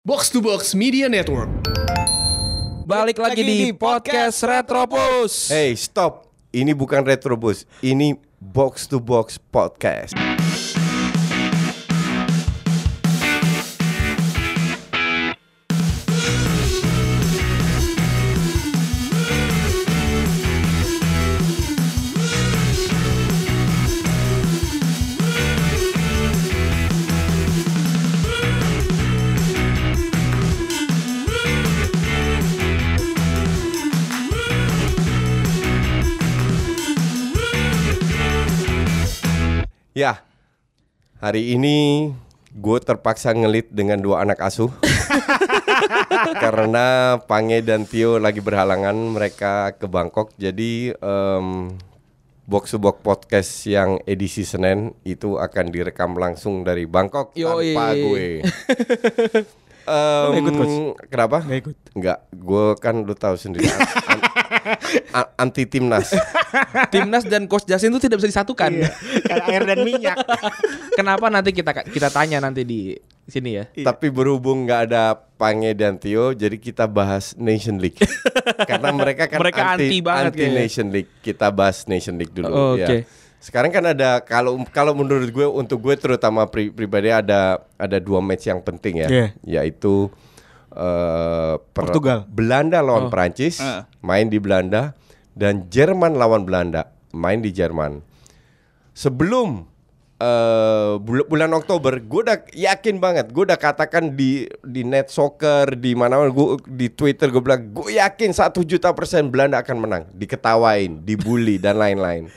Box to Box Media Network. Balik lagi di podcast Retropus. Hey, stop. Ini bukan Retrobus. Ini Box to Box Podcast. Ya, hari ini gue terpaksa ngelit dengan dua anak asuh karena Pange dan Tio lagi berhalangan mereka ke Bangkok. Jadi em, box to box podcast yang edisi Senin itu akan direkam langsung dari Bangkok Yoi. tanpa gue. Nggak ikut, Coach? Kenapa? Nggak ikut. Enggak, gue kan lu tahu sendiri anti timnas. Timnas dan Coach Justin itu tidak bisa disatukan. Kayak air dan minyak. Kenapa nanti kita kita tanya nanti di sini ya. Tapi berhubung nggak ada Pange dan Tio, jadi kita bahas Nation League. Karena mereka kan Mereka anti banget anti. Nation League. Kita bahas Nation League dulu. Oh, ya. oke. Sekarang kan ada kalau kalau menurut gue untuk gue terutama pri- pribadi ada ada dua match yang penting ya, Iya. yaitu eh, per- Portugal. Belanda lawan Oh. Prancis, Ah. main di Belanda dan Jerman lawan Belanda, main di Jerman. Sebelum bul- bulan Oktober, gue udah yakin banget, gue udah katakan di di net soccer di mana gue di Twitter gue bilang gue yakin satu juta persen Belanda akan menang, diketawain, dibully dan lain-lain.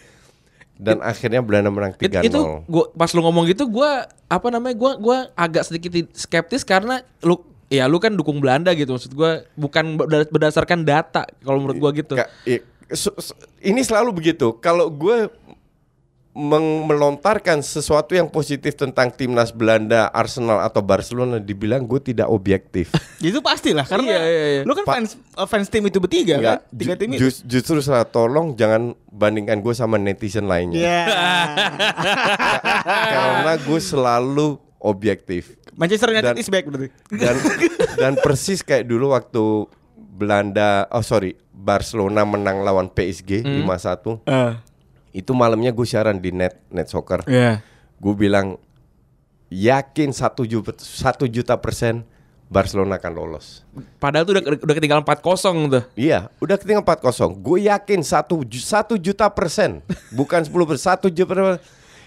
Dan akhirnya Belanda menang It- 3-0. itu gua pas lu ngomong gitu gua apa namanya gua gua agak sedikit skeptis karena lu ya lu kan dukung Belanda gitu maksud gua bukan berda- berdasarkan data kalau menurut gua gitu. Ka- i- su- su- ini selalu begitu. Kalau gue meng- melontarkan sesuatu yang positif tentang timnas Belanda, Arsenal atau Barcelona, dibilang gue tidak objektif. itu pastilah karena Iya, iya, iya. lu kan Pa- fans uh, fans tim itu bertiga Enggak, kan? Tiga ju- tim itu. jus- justru salah tolong jangan bandingkan gue sama netizen lainnya. Iya. Karena gue selalu objektif. Manchester United Dan- is back berarti. Dan dan persis kayak dulu waktu Belanda, oh sorry, Barcelona menang lawan PSG 5-1. Eh, Itu malamnya gue siaran di net net soccer. Iya. Gue bilang yakin satu juta, satu juta persen Barcelona akan lolos. Padahal tuh udah udah ketinggalan 4-0 tuh. Iya, udah ketinggalan 4-0. Gue yakin satu, satu juta persen, bukan 10 persen, satu juta persen.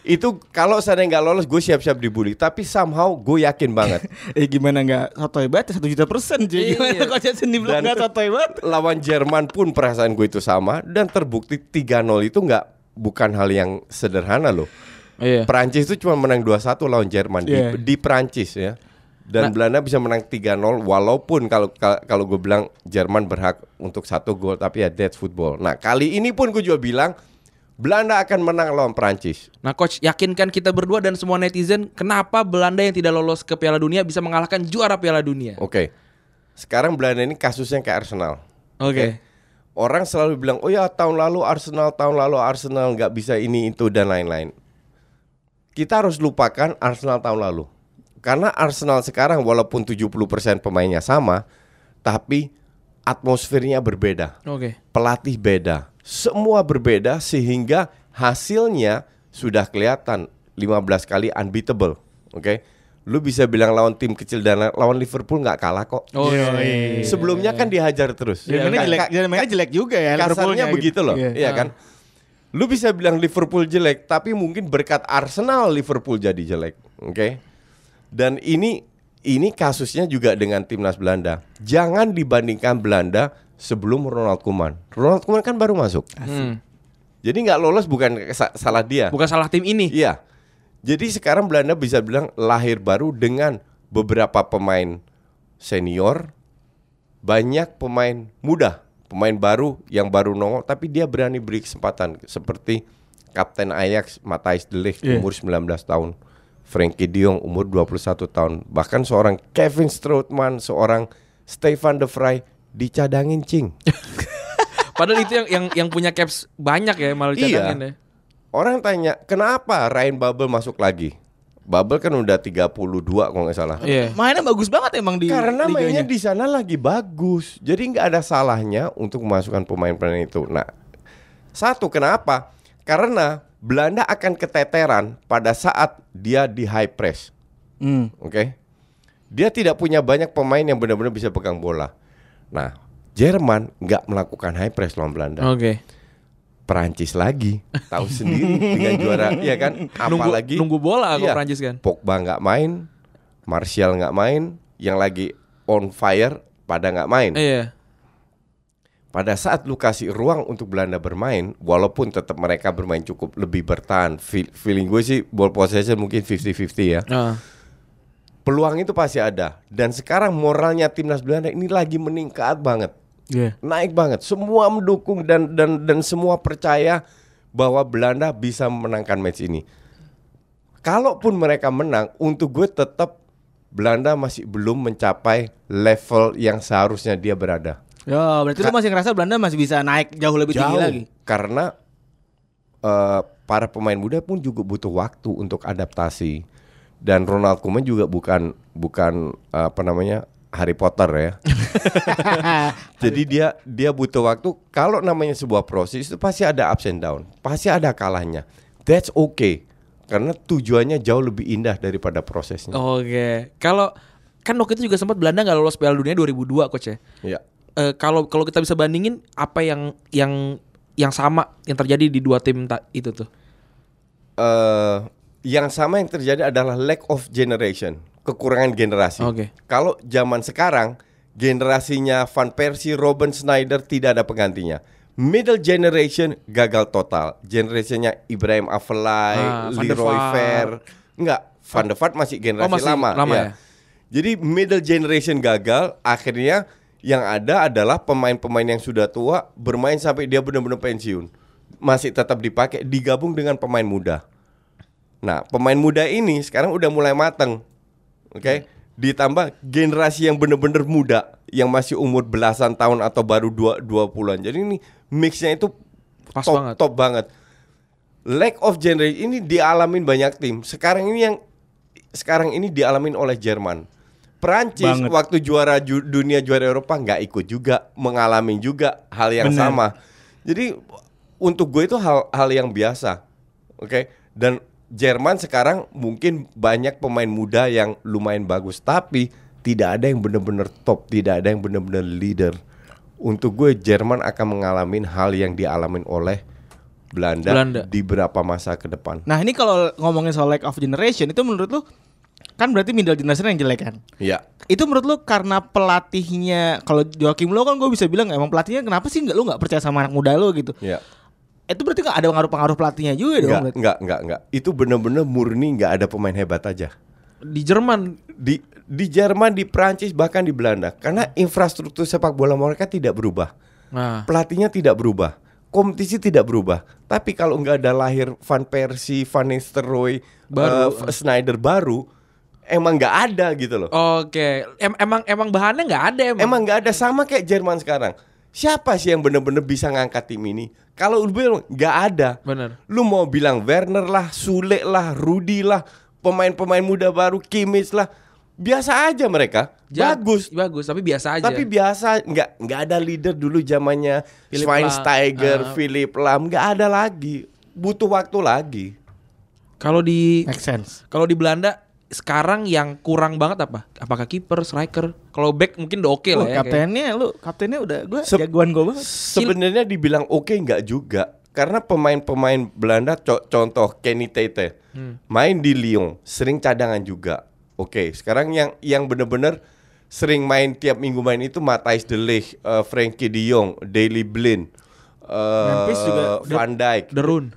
Itu kalau saya nggak lolos, gue siap-siap dibully. Tapi somehow gue yakin banget. Eh gimana nggak sotoy banget satu juta persen. Gimana Iya. kok jadi sendiri Dan- nggak sotoy banget? Lawan Jerman pun perasaan gue itu sama dan terbukti 3-0 itu nggak bukan hal yang sederhana loh. Iya. Perancis itu cuma menang 2-1 lawan Jerman Iya. di, di Perancis ya. Dan Nah- Belanda bisa menang 3-0 walaupun kalau kalau- kalau gue bilang Jerman berhak untuk satu gol tapi ya that's football. Nah, kali ini pun gue juga bilang Belanda akan menang lawan Perancis. Nah coach yakinkan kita berdua dan semua netizen kenapa Belanda yang tidak lolos ke Piala Dunia bisa mengalahkan juara Piala Dunia. Oke. Sekarang Belanda ini kasusnya kayak Arsenal. Oke. Orang selalu bilang, "Oh ya, tahun lalu Arsenal, tahun lalu Arsenal nggak bisa ini itu dan lain-lain." Kita harus lupakan Arsenal tahun lalu. Karena Arsenal sekarang walaupun 70% pemainnya sama, tapi atmosfernya berbeda. Oke. Pelatih beda. Semua berbeda sehingga hasilnya sudah kelihatan 15 kali unbeatable. Oke. Lu bisa bilang lawan tim kecil dan lawan Liverpool nggak kalah kok. Oh iya. Sebelumnya kan dihajar terus. Dia mainnya Ka- jelek, ka- dia mainnya jelek juga ya. kasarnya Liverpoolnya begitu loh, Iya. iya kan? Lu bisa bilang Liverpool jelek, tapi mungkin berkat Arsenal Liverpool jadi jelek, oke? Dan ini ini kasusnya juga dengan timnas Belanda. Jangan dibandingkan Belanda sebelum Ronald Koeman. Ronald Koeman kan baru masuk, Hmm. jadi nggak lolos bukan sa- salah dia. Bukan salah tim ini. Iya. Jadi sekarang Belanda bisa bilang lahir baru dengan beberapa pemain senior, banyak pemain muda, pemain baru yang baru nongol tapi dia berani beri kesempatan seperti Kapten Ajax Matthijs de Ligt Iya. umur 19 tahun, Frankie De Jong umur 21 tahun, bahkan seorang Kevin Strootman, seorang Stefan de Vrij dicadangin cing. Padahal itu yang yang yang punya caps banyak ya malah Iya. cadangin ya. Orang tanya, kenapa Ryan Babel masuk lagi? Bubble kan udah 32 kalau nggak salah. Iya. Mainnya bagus banget emang di Karena mainnya liganya. di sana lagi bagus. Jadi nggak ada salahnya untuk memasukkan pemain-pemain itu. Nah, satu kenapa? Karena Belanda akan keteteran pada saat dia di high press. Hmm. Oke. Dia tidak punya banyak pemain yang benar-benar bisa pegang bola. Nah, Jerman nggak melakukan high press lawan Belanda. Oke. Perancis lagi, tahu sendiri dengan juara, ya kan? Nunggu- Apalagi nunggu bola kalau Iya, Perancis kan. Pogba nggak main, Martial nggak main, yang lagi on fire pada nggak main. Iya. Pada saat lu kasih ruang untuk Belanda bermain, walaupun tetap mereka bermain cukup lebih bertahan, feel- feeling gue sih ball possession mungkin 50-50 ya. Ah. Peluang itu pasti ada. Dan sekarang moralnya timnas Belanda ini lagi meningkat banget. Iya. naik banget. Semua mendukung dan dan dan semua percaya bahwa Belanda bisa memenangkan match ini. Kalaupun mereka menang, untuk gue tetap Belanda masih belum mencapai level yang seharusnya dia berada. Ya, berarti lu masih ngerasa Belanda masih bisa naik jauh lebih tinggi lagi. Karena eh, para pemain muda pun juga butuh waktu untuk adaptasi. Dan Ronald Koeman juga bukan bukan eh, apa namanya Harry Potter ya. Jadi dia dia butuh waktu. Kalau namanya sebuah proses itu pasti ada ups and down, pasti ada kalahnya. That's okay. Karena tujuannya jauh lebih indah daripada prosesnya. Oke. Kalau kan waktu itu juga sempat Belanda nggak lolos Piala Dunia 2002 coach ya. Ya. Eh, kalau kalau kita bisa bandingin apa yang yang yang sama yang terjadi di dua tim itu tuh. eh yang sama yang terjadi adalah lack of generation, kekurangan generasi. Oke. Kalau zaman sekarang generasinya Van Persie, Robben Snyder tidak ada penggantinya. Middle generation gagal total. Generasinya Ibrahim Afellay, Ah, Leroy. Fair. Enggak, Van der Vaart masih generasi Oh, masih lama. lama ya. ya? Jadi middle generation gagal, akhirnya yang ada adalah pemain-pemain yang sudah tua bermain sampai dia benar-benar pensiun. Masih tetap dipakai digabung dengan pemain muda. Nah, pemain muda ini sekarang udah mulai mateng. Oke. Ditambah generasi yang benar-benar muda yang masih umur belasan tahun atau baru dua dua puluhan. Jadi ini mixnya itu Pas top, banget. top banget. Lack of generation ini dialamin banyak tim. Sekarang ini yang sekarang ini dialamin oleh Jerman. Perancis Banget. waktu juara ju- dunia juara Eropa nggak ikut juga, mengalami juga hal yang Benar. sama. Jadi untuk gue itu hal hal yang biasa, oke. Dan Jerman sekarang mungkin banyak pemain muda yang lumayan bagus, tapi tidak ada yang benar-benar top, tidak ada yang benar-benar leader. Untuk gue Jerman akan mengalami hal yang dialamin oleh Belanda, Belanda. di beberapa masa ke depan. Nah, ini kalau ngomongin soal lack of generation itu menurut lu kan berarti middle generation yang jelek kan? Iya. Itu menurut lu karena pelatihnya kalau Joakim Low kan gue bisa bilang emang pelatihnya kenapa sih nggak lu nggak percaya sama anak muda lu gitu? Iya. Itu berarti nggak ada pengaruh-pengaruh pelatihnya juga dong. Enggak, berarti. enggak, enggak, enggak. Itu benar-benar murni nggak ada pemain hebat aja. Di Jerman Di di Jerman, di Prancis bahkan di Belanda karena infrastruktur sepak bola mereka tidak berubah. Nah, Pelatihnya tidak berubah. Kompetisi tidak berubah. Tapi kalau nggak ada lahir Van Persie, Van Nistelrooy, Baru. eh, Snyder baru, emang nggak ada gitu loh. Oke, Em- emang emang bahannya nggak ada emang. Emang nggak ada sama kayak Jerman sekarang. Siapa sih yang bener-bener bisa ngangkat tim ini? Kalau lu bilang nggak ada. Bener. Lu mau bilang Werner lah, Sule lah, Rudi lah, pemain-pemain muda baru, Kimmich lah, biasa aja mereka. Ja- Bagus. bagus, tapi biasa aja. Tapi biasa nggak nggak ada leader dulu zamannya Schweinsteiger, Lahm, ah. Philip Lam nggak ada lagi. Butuh waktu lagi. kalau di Make sense. kalau di Belanda sekarang yang kurang banget apa? Apakah kiper, striker? Kalau back mungkin udah oke Wah, lah ya. kayak- kaptennya lu, kaptennya udah gue Sep- jagoan gue banget. Sebenarnya dibilang oke nggak juga karena pemain-pemain Belanda co- contoh Kenny Tete Hmm. main di Lyon sering cadangan juga. Oke, sekarang yang yang benar-benar sering main tiap minggu main itu Matthijs de Ligt, eh, Frankie De Jong, Daley Blind, eh, Memphis juga. Van Dijk, The Rune.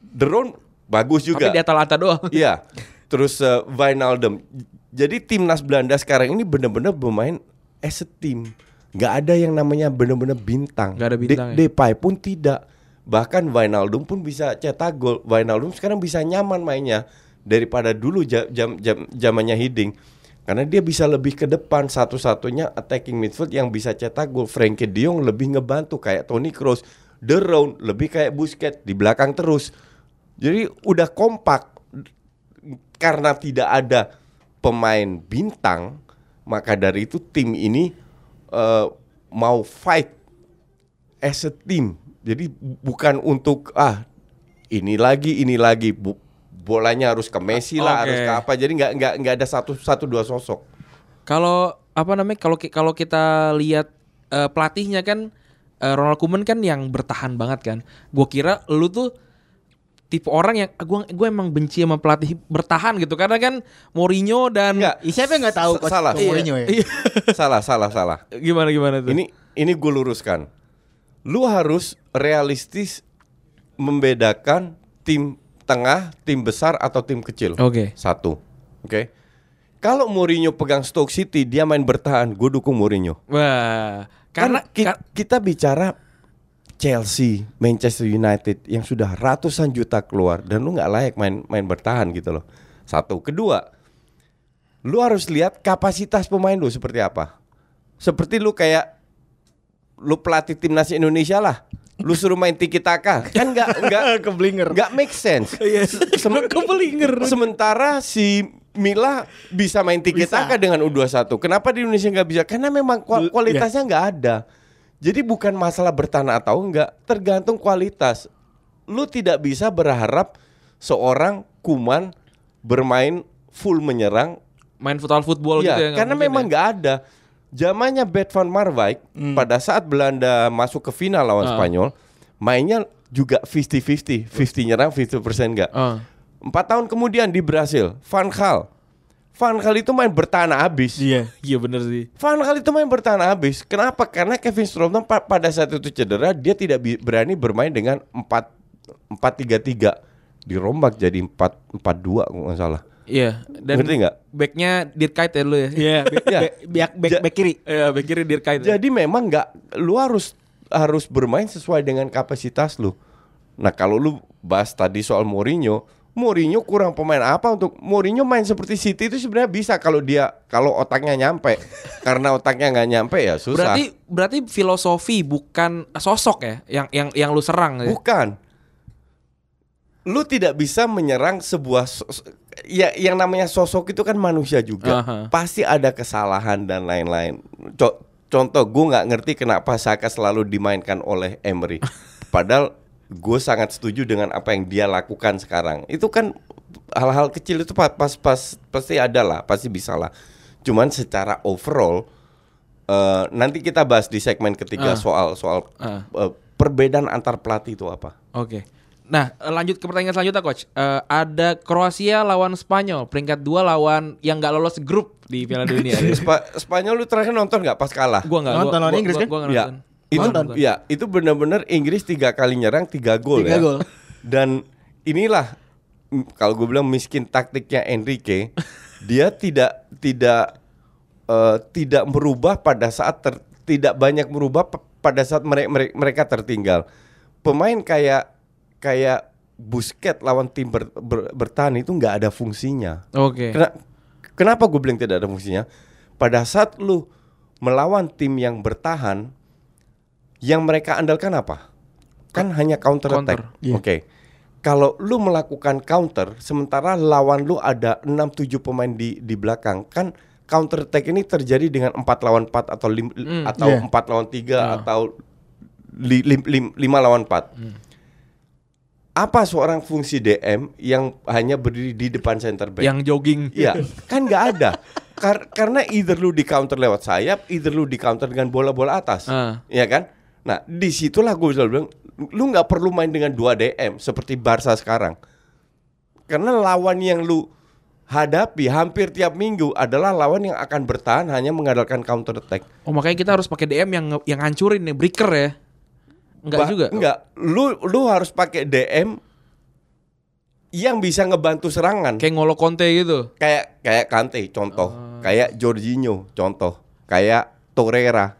De Roon bagus juga. Tapi di Atalanta doang. Iya. Terus uh, Wijnaldum. Jadi timnas Belanda sekarang ini benar-benar bermain as a team. Nggak ada yang namanya benar-benar bintang. Nggak ada bintang ya? De- Depay pun tidak. Bahkan Wijnaldum pun bisa cetak gol. Wijnaldum sekarang bisa nyaman mainnya daripada dulu ja- jam jam zamannya Hiding. Karena dia bisa lebih ke depan satu-satunya attacking midfield yang bisa cetak gol. Frankie De Jong lebih ngebantu kayak Toni Kroos. De Roon lebih kayak Busquets di belakang terus. Jadi udah kompak karena tidak ada pemain bintang, maka dari itu tim ini eh, mau fight as a team. Jadi bu- bukan untuk ah ini lagi ini lagi Bu- bolanya harus ke Messi lah, Oke. harus ke apa. Jadi nggak nggak nggak ada satu satu dua sosok. Kalau apa namanya kalau kalau kita lihat eh, pelatihnya kan eh, Ronald Koeman kan yang bertahan banget kan. Gue kira lu tuh tipe orang yang gue gue emang benci sama pelatih bertahan gitu karena kan Mourinho dan Nggak. Ih, siapa yang nggak tahu Coach salah. Mourinho ya? Iya. salah salah salah. gimana gimana tuh? Ini ini gue luruskan. Lu harus realistis membedakan tim tengah, tim besar atau tim kecil. Oke. Satu. Oke. Kalau Mourinho pegang Stoke City, dia main bertahan, gue dukung Mourinho. Wah, karena Kan ki- kar- kita bicara Chelsea, Manchester United yang sudah ratusan juta keluar dan lu nggak layak main main bertahan gitu loh. Satu, kedua, lu harus lihat kapasitas pemain lu seperti apa. Seperti lu kayak lu pelatih timnas Indonesia lah. Lu suruh main tiki taka kan nggak nggak Keblinger. nggak make sense. Sem- Sementara si Mila bisa main tiki taka dengan U21. Kenapa di Indonesia nggak bisa? Karena memang kualitasnya nggak ada. Jadi bukan masalah bertahan atau enggak, tergantung kualitas. Lu tidak bisa berharap seorang kuman bermain full menyerang main futsal football Iya, gitu ya. karena memang ya. nggak ada. Zamannya Bert van Marwijk pada saat Belanda masuk ke final lawan Ah. Spanyol, mainnya juga 50-50, 50 nyerang, 50% enggak. Ah. Empat tahun kemudian di Brasil, Van Gaal. Van Gaal itu main bertahan habis. Iya. Iya bener sih. Van Gaal itu main bertahan habis. Kenapa? Karena Kevin Strootman pa- pada saat itu cedera, dia tidak berani bermain dengan 4 4-3-3. Dirombak jadi 4-4-2 kalau nggak salah. Iya. Dan Ngerti nggak? backnya Dirkait ya lu ya. Iya, back, Iya. back, back, back, back kiri. Iya, back kiri Dirkait. ya. Jadi memang nggak, lu harus harus bermain sesuai dengan kapasitas lu. Nah kalau lu bahas tadi soal Mourinho, Mourinho kurang pemain apa untuk Mourinho main seperti City itu sebenarnya bisa kalau dia kalau otaknya nyampe. Karena otaknya nggak nyampe ya susah. Berarti berarti filosofi bukan sosok ya yang yang yang lu serang ya. Bukan. Lu tidak bisa menyerang sebuah sos- ya yang namanya sosok itu kan manusia juga. Aha. Pasti ada kesalahan dan lain-lain. Co- contoh gue nggak ngerti kenapa Saka selalu dimainkan oleh Emery. Padahal gue sangat setuju dengan apa yang dia lakukan sekarang. Itu kan hal-hal kecil itu pas pas, pas pasti ada lah, pasti bisa lah. Cuman secara overall eh, nanti kita bahas di segmen ketiga Ah. soal soal Ah. eh, perbedaan antar pelatih itu apa. Oke. Nah, eh, lanjut ke pertanyaan selanjutnya coach. Eh, ada Kroasia lawan Spanyol, peringkat dua lawan yang nggak lolos grup di Piala Dunia. Spa- Spanyol lu terakhir nonton nggak pas kalah? gua nggak Nonton gua- lawan gua- Inggris gua- kan? Gua nggak ya, nonton. Itu Nonton. ya itu benar-benar Inggris tiga kali nyerang tiga gol Tiga ya. gol. Dan inilah kalau gue bilang miskin taktiknya Enrique, dia tidak tidak eh, tidak merubah pada saat ter- tidak banyak merubah pada saat mereka mereka tertinggal. Pemain kayak kayak Busquets lawan tim ber- ber- bertahan itu nggak ada fungsinya. Oke. Kena- kenapa gue bilang tidak ada fungsinya? Pada saat lu melawan tim yang bertahan, yang mereka andalkan apa? Kan hanya counter, Counter, attack. Oke. Kalau lu melakukan counter, sementara lawan lu ada 6-7 pemain di di belakang, kan counter attack ini terjadi dengan 4 lawan 4 atau lim, atau iya. 4 lawan 3 atau 5 lawan 4. Apa seorang fungsi DM yang hanya berdiri di depan center back? Yang jogging. Iya, kan nggak ada. Kar- karena either lu di counter lewat sayap, either lu di counter dengan bola-bola atas. Iya kan? Nah, di situlah gue selalu bilang, lu nggak perlu main dengan 2 DM seperti Barca sekarang, karena lawan yang lu hadapi hampir tiap minggu adalah lawan yang akan bertahan hanya mengandalkan counter attack. Oh makanya kita harus pakai DM yang yang hancurin nih, breaker ya. Enggak Ba- juga. Enggak, lu lu harus pakai DM yang bisa ngebantu serangan. Kayak ngolo Conte gitu. kayak kayak Kante contoh, Ah. kayak Jorginho contoh, kayak Torreira,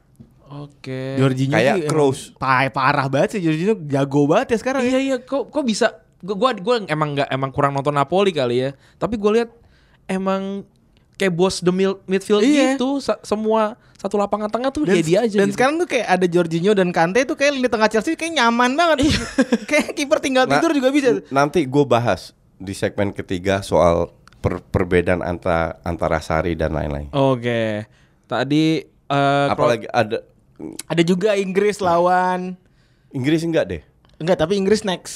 Oke. Jorginho Kayak Kroos. pa- parah banget sih Jorginho jago banget ya sekarang. ya. Iya iya kok kok bisa gua gua, gua emang nggak emang kurang nonton Napoli kali ya. Tapi gue lihat emang kayak bos the midfield Iya. gitu sa- semua satu lapangan tengah tuh Dan, dia dia aja dan gitu. sekarang tuh kayak ada Jorginho dan Kante tuh kayak lini tengah Chelsea kayak nyaman banget. kayak kiper tinggal Nah, tidur juga bisa. Nanti gue bahas di segmen ketiga soal per- perbedaan antara antara Sari dan lain-lain. Oke. Tadi eh Apalagi ada Ada juga Inggris lawan Inggris enggak deh. enggak tapi Inggris next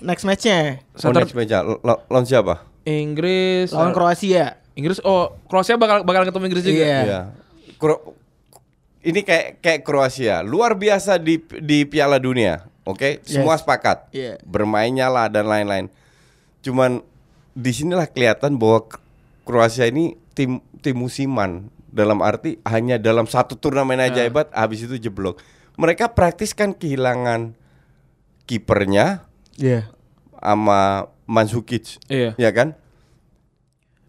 next matchnya Oh, next match Lo- lo- lawan siapa? Inggris lawan Kroasia. Inggris oh Kroasia bakal bakal ketemu Inggris juga. Iya. Iya. Kro- ini kayak kayak Kroasia, luar biasa di di Piala Dunia. Oke, semua Yes. sepakat. Iya. Bermainnya lah dan lain-lain. Cuman di sinilah kelihatan bahwa Kroasia ini tim tim musiman dalam arti hanya dalam satu turnamen aja hebat, habis itu jeblok. Mereka praktis kan kehilangan kipernya Iya. sama Mandzukic. Iya. Ya kan?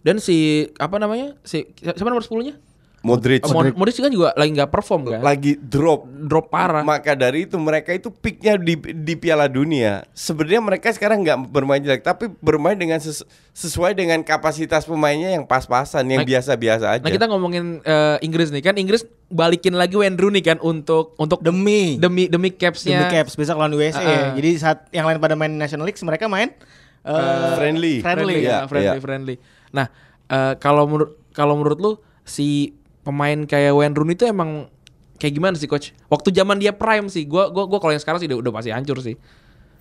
Dan si apa namanya? Si siapa nomor 10-nya? Modric, Modric. Modric kan juga lagi nggak perform kan? lagi drop Drop parah. Maka dari itu mereka itu peaknya di di Piala Dunia. Sebenarnya mereka sekarang nggak bermain jelek, tapi bermain dengan ses- sesuai dengan kapasitas pemainnya yang pas-pasan, yang Nah, biasa-biasa aja. Nah kita ngomongin eh, Inggris nih kan Inggris balikin lagi Wayne Rooney kan untuk untuk Demi demi demi capsnya demi Caps besok lawan USA. Ah, ah. Jadi saat yang lain pada main National League mereka main eh, friendly. Friendly. Iya, ya, friendly, iya. friendly. Nah, eh, kalau menurut kalau menurut lu si pemain kayak Wayne Rooney itu emang kayak gimana sih coach? Waktu zaman dia prime sih, gua gua gua kalau yang sekarang sih udah, udah pasti hancur sih.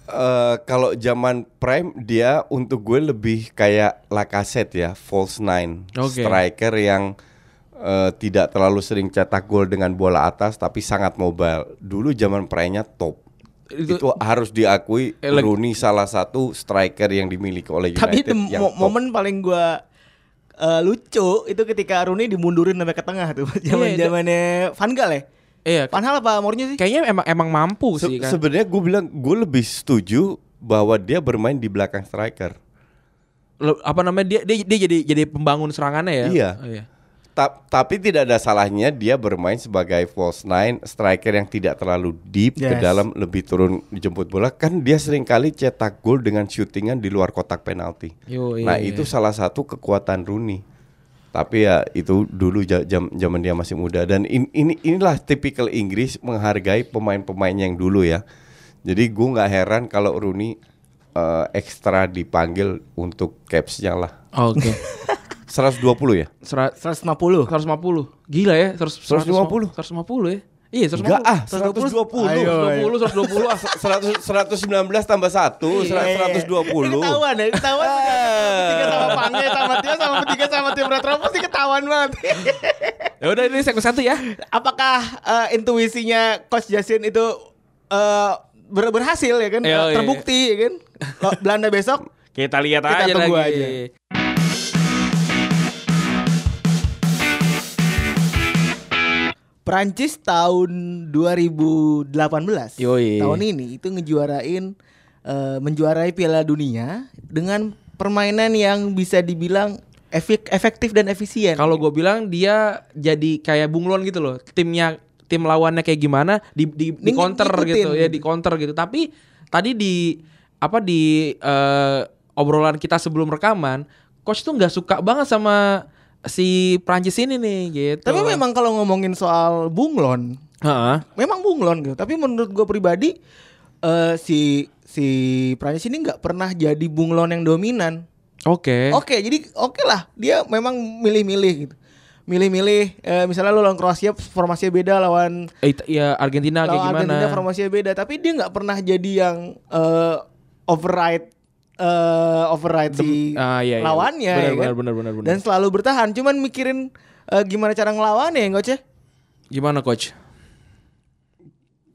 Eh, kalau zaman prime dia untuk gue lebih kayak Lacazette ya, false nine, Oke. striker yang eh, tidak terlalu sering cetak gol dengan bola atas, tapi sangat mobile. Dulu zaman prime-nya top. Itu- Itu, harus diakui Eh, Rooney salah satu striker yang dimiliki oleh United Tapi itu yang mo- top. momen paling gua eh, lucu itu ketika Rooney dimundurin sampai ke tengah tuh Iya, zaman zamannya Van Gaal ya. Iya, Van Gaal apa Mourinho sih? kayaknya emang emang mampu Se- sih kan. Sebenarnya gue bilang gue lebih setuju bahwa dia bermain di belakang striker. Lo- apa namanya dia dia dia jadi jadi pembangun serangannya ya. Iya. Oh, iya. Ta- tapi tidak ada salahnya dia bermain sebagai false nine striker yang tidak terlalu deep ke Yes. dalam lebih turun jemput bola kan dia sering kali cetak gol dengan shootingan di luar kotak penalti. Yo, iya, nah iya. itu salah satu kekuatan Rooney. Tapi ya itu dulu ja- jam zaman dia masih muda dan in- ini inilah tipikal Inggris menghargai pemain-pemain yang dulu ya. Jadi gue nggak heran kalau Rooney eh, ekstra dipanggil untuk capsnya lah. Oke. 120 ya? Serat 150. 150. Gila ya, 100, 150. 150 ya. Iya, 150. Enggak ah, 120. Ayo, ayo. 120, 120 ah. 100, 119 tambah 1, Iya. 120. Ketahuan ya, ketahuan. Tiga sama Pange sama Tio sama tiga sama tim Retro pasti ketahuan banget. Ya udah ini segmen satu ya. Apakah eh, intuisinya Coach Jasin itu eh, ber- berhasil ya kan? Iya, Eh, iya. terbukti ya kan? Kalau Belanda besok Kita lihat Kita aja tunggu lagi. aja. Prancis tahun 2018 Yoi. tahun ini itu ngejuarain eh, menjuarai Piala Dunia dengan permainan yang bisa dibilang efek efektif dan efisien. Kalau gue bilang dia jadi kayak bunglon gitu loh. Timnya tim lawannya kayak gimana di di, di counter ngikutin. gitu ya di counter gitu. Tapi tadi di apa di eh, obrolan kita sebelum rekaman, coach tuh nggak suka banget sama si Prancis ini nih gitu. Tapi memang kalau ngomongin soal bunglon, Heeh. memang bunglon gitu. Tapi menurut gue pribadi eh, si si Prancis ini nggak pernah jadi bunglon yang dominan. Oke. Oke, jadi oke lah. Dia memang milih-milih gitu. Milih-milih eh, misalnya lo lawan Kroasia formasinya beda lawan Eh, ya Argentina kayak lawan gimana? Argentina formasinya beda, tapi dia nggak pernah jadi yang eh, override eh, override si ah, iya, iya. lawannya Benar, ya kan? benar, benar, benar, benar. Dan selalu bertahan, cuman mikirin eh, gimana cara ngelawannya ya, Coach ya? Gimana coach?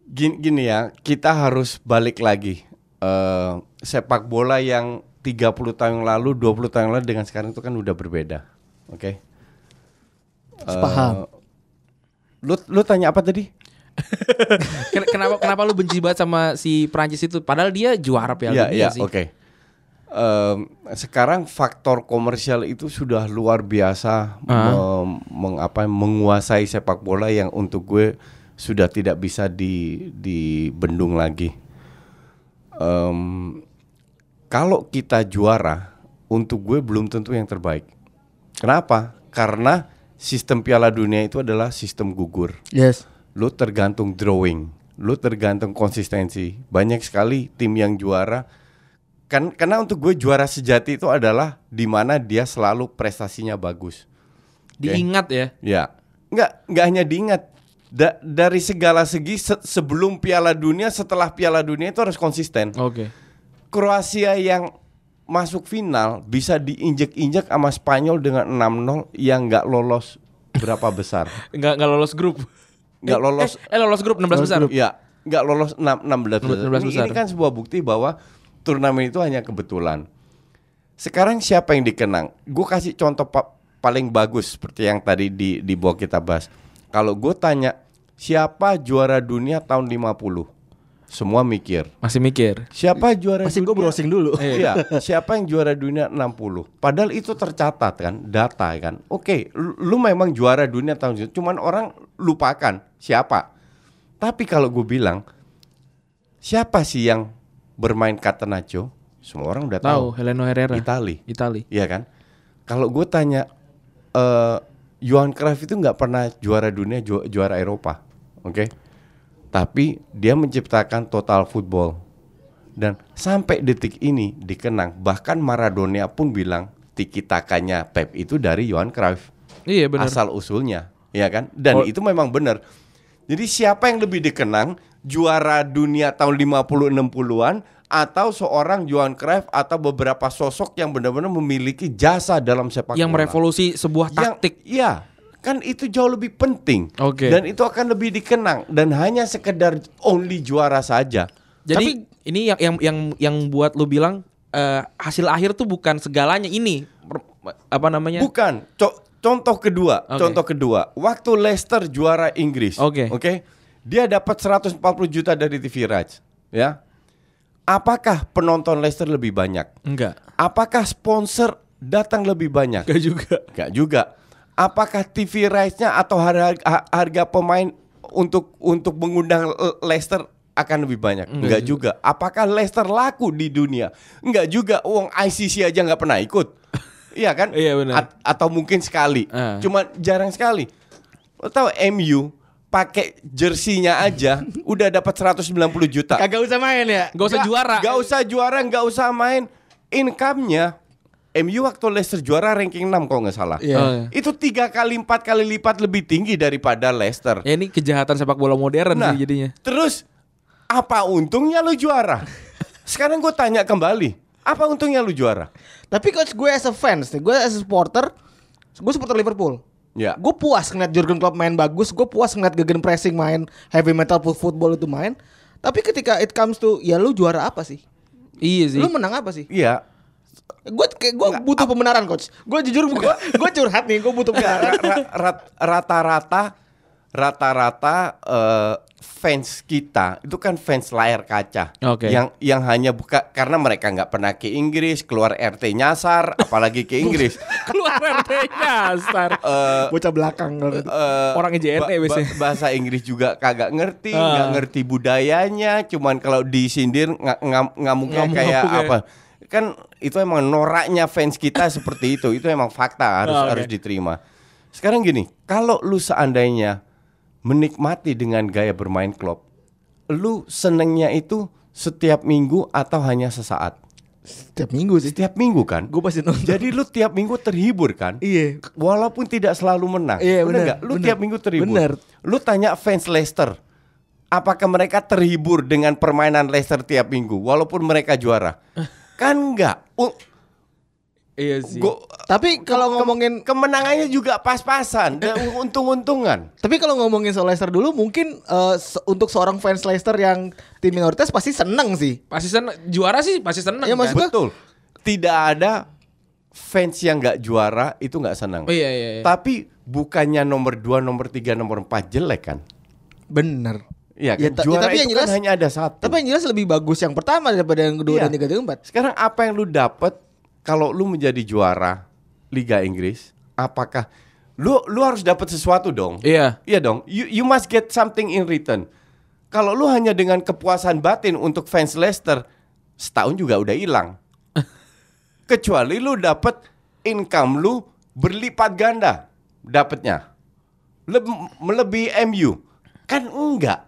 Gini, gini ya, kita harus balik lagi. Eh, sepak bola yang 30 tahun yang lalu, 20 tahun yang lalu dengan sekarang itu kan udah berbeda. Oke. Sepaham. Eh, lu lu tanya apa tadi? Ken- kenapa kenapa lu benci banget sama si Prancis itu? Padahal dia juara Piala Iya, Dunia iya, sih. oke. Em, sekarang faktor komersial itu sudah luar biasa mem- meng- apa, menguasai sepak bola yang untuk gue sudah tidak bisa di dibendung lagi. Em, kalau kita juara, untuk gue belum tentu yang terbaik. Kenapa? Karena sistem Piala Dunia itu adalah sistem gugur Yes. lu tergantung drawing, lu tergantung konsistensi. Banyak sekali tim yang juara kan karena untuk gue juara sejati itu adalah di mana dia selalu prestasinya bagus. Diingat ya. Ya, nggak nggak hanya diingat Da- dari segala segi se- sebelum Piala Dunia, setelah Piala Dunia itu harus konsisten. Oke. Kroasia yang masuk final bisa diinjek-injek sama Spanyol dengan 6-0 yang nggak lolos berapa besar? Nggak nggak lolos grup. Nggak lolos. Eh, eh, lolos grup 16 besar. Ya, nggak lolos 6, 16 besar. 16 Ini, besar. ini kan sebuah bukti bahwa turnamen itu hanya kebetulan. Sekarang siapa yang dikenang? Gue kasih contoh pa- paling bagus seperti yang tadi di di bawah kita bahas. Kalau gue tanya siapa juara dunia tahun 50? Semua mikir. Masih mikir. Siapa juara Pasti gue dunia? browsing dulu. Iya, siapa yang juara dunia 60? Padahal itu tercatat kan, data kan. Oke, lu, lu memang juara dunia tahun itu, cuman orang lupakan siapa. Tapi kalau gue bilang siapa sih yang bermain Catenaccio? Semua orang udah tahu. Tahu Heleno Herrera. Itali. Itali. Iya kan? Kalau gue tanya eh Johan Cruyff itu nggak pernah juara dunia, ju- juara Eropa. Oke? Tapi dia menciptakan total football. Dan sampai detik ini dikenang. Bahkan Maradona pun bilang tiki takanya Pep itu dari Johan Cruyff. Iya benar. Asal usulnya, ya kan? Dan Oh. itu memang benar. Jadi siapa yang lebih dikenang juara dunia tahun 50 60-an atau seorang Johan Cruyff atau beberapa sosok yang benar-benar memiliki jasa dalam sepak Yang bola. merevolusi sebuah Yang- taktik. Iya, kan itu jauh lebih penting. Oke. Dan itu akan lebih dikenang dan hanya sekedar only juara saja. Jadi ini yang yang yang yang buat lu bilang eh, hasil akhir tuh bukan segalanya ini apa namanya? Bukan. Co- contoh kedua, Oke. contoh kedua. Waktu Leicester juara Inggris, Oke. Oke. Dia dapat 140 juta dari TV Rights, ya. Apakah penonton Leicester lebih banyak? Enggak. Apakah sponsor datang lebih banyak? Enggak juga. Enggak juga. Apakah TV rights-nya atau harga, ha- harga pemain untuk untuk mengundang Le- Leicester akan lebih banyak? Enggak, juga. Apakah Leicester laku di dunia? Enggak juga. Uang ICC aja nggak pernah ikut. iya kan? Iya, benar. At- atau mungkin sekali. Ah. Cuma jarang sekali. Lo tahu MU pakai jersinya aja udah dapat 190 juta. Kagak usah main ya. Enggak usah juara. Nggak usah juara, nggak usah main. Income-nya MU waktu Leicester juara ranking 6 kalau nggak salah. Iya. Oh, iya. Itu tiga kali empat kali lipat lebih tinggi daripada Leicester. Ya ini kejahatan sepak bola modern Nah, sih jadinya. terus apa untungnya lu juara? Sekarang gue tanya kembali, apa untungnya lu juara? Tapi coach gue as a fans nih, gue as a supporter, gue supporter Liverpool. Ya. Gue puas ngeliat Jurgen Klopp main bagus, gue puas ngeliat Gegen pressing main, heavy metal football itu main. Tapi ketika it comes to ya lu juara apa sih? Iya sih. Lu menang apa sih? Iya. Gue kayak gue butuh pembenaran coach. Gue jujur gue gue curhat nih, gue butuh pembenaran. ra- ra- rata-rata rata-rata eh, fans kita itu kan fans layar kaca Oke. yang yang hanya buka karena mereka nggak pernah ke Inggris keluar RT nyasar apalagi ke Inggris Keluar RT nyasar. Eh, Bocah belakang eh, Orang JNE ba- ba- biasanya. bahasa Inggris juga kagak ngerti Ah. nggak ngerti budayanya cuman kalau disindir nga- ngam- ngamuknya kayak ya. apa kan itu emang noraknya fans kita seperti itu itu emang fakta harus Ah, oke. harus diterima sekarang gini kalau lu seandainya menikmati dengan gaya bermain klub lu senengnya itu setiap minggu atau hanya sesaat Setiap minggu sih. setiap minggu kan Gue pasti nonton. jadi lu tiap minggu terhibur kan Iya. Walaupun tidak selalu menang. Iya, Bener benar, nggak? Lu benar. tiap minggu terhibur. Benar. Lu tanya fans Leicester, apakah mereka terhibur dengan permainan Leicester tiap minggu walaupun mereka juara? kan enggak. Iya sih. gua- Tapi kalau ke- ngomongin kemenangannya juga pas-pasan dan untung-untungan. Tapi kalau ngomongin soal Leicester dulu mungkin eh, se- untuk seorang fans Leicester yang tim minoritas pasti seneng sih. Pasti seneng juara sih pasti seneng. Iya, kan? Betul. Tidak ada fans yang nggak juara itu nggak senang. Oh, iya iya iya. Tapi bukannya nomor 2, nomor 3, nomor 4 jelek kan? Bener. Iya Ya, kan? ta- ya, juara tapi yang itu jelas- kan hanya ada satu. Tapi yang jelas lebih bagus yang pertama daripada yang kedua Iya. dan tiga dan keempat. Sekarang apa yang lu dapat kalau lu menjadi juara Liga Inggris? Apakah lu lu harus dapat sesuatu dong? Iya. Iya dong. You you must get something in return. Kalau lu hanya dengan kepuasan batin untuk fans Leicester, setahun juga udah hilang. Kecuali lu dapat income lu berlipat ganda dapatnya. Leb- melebihi MU. Kan enggak.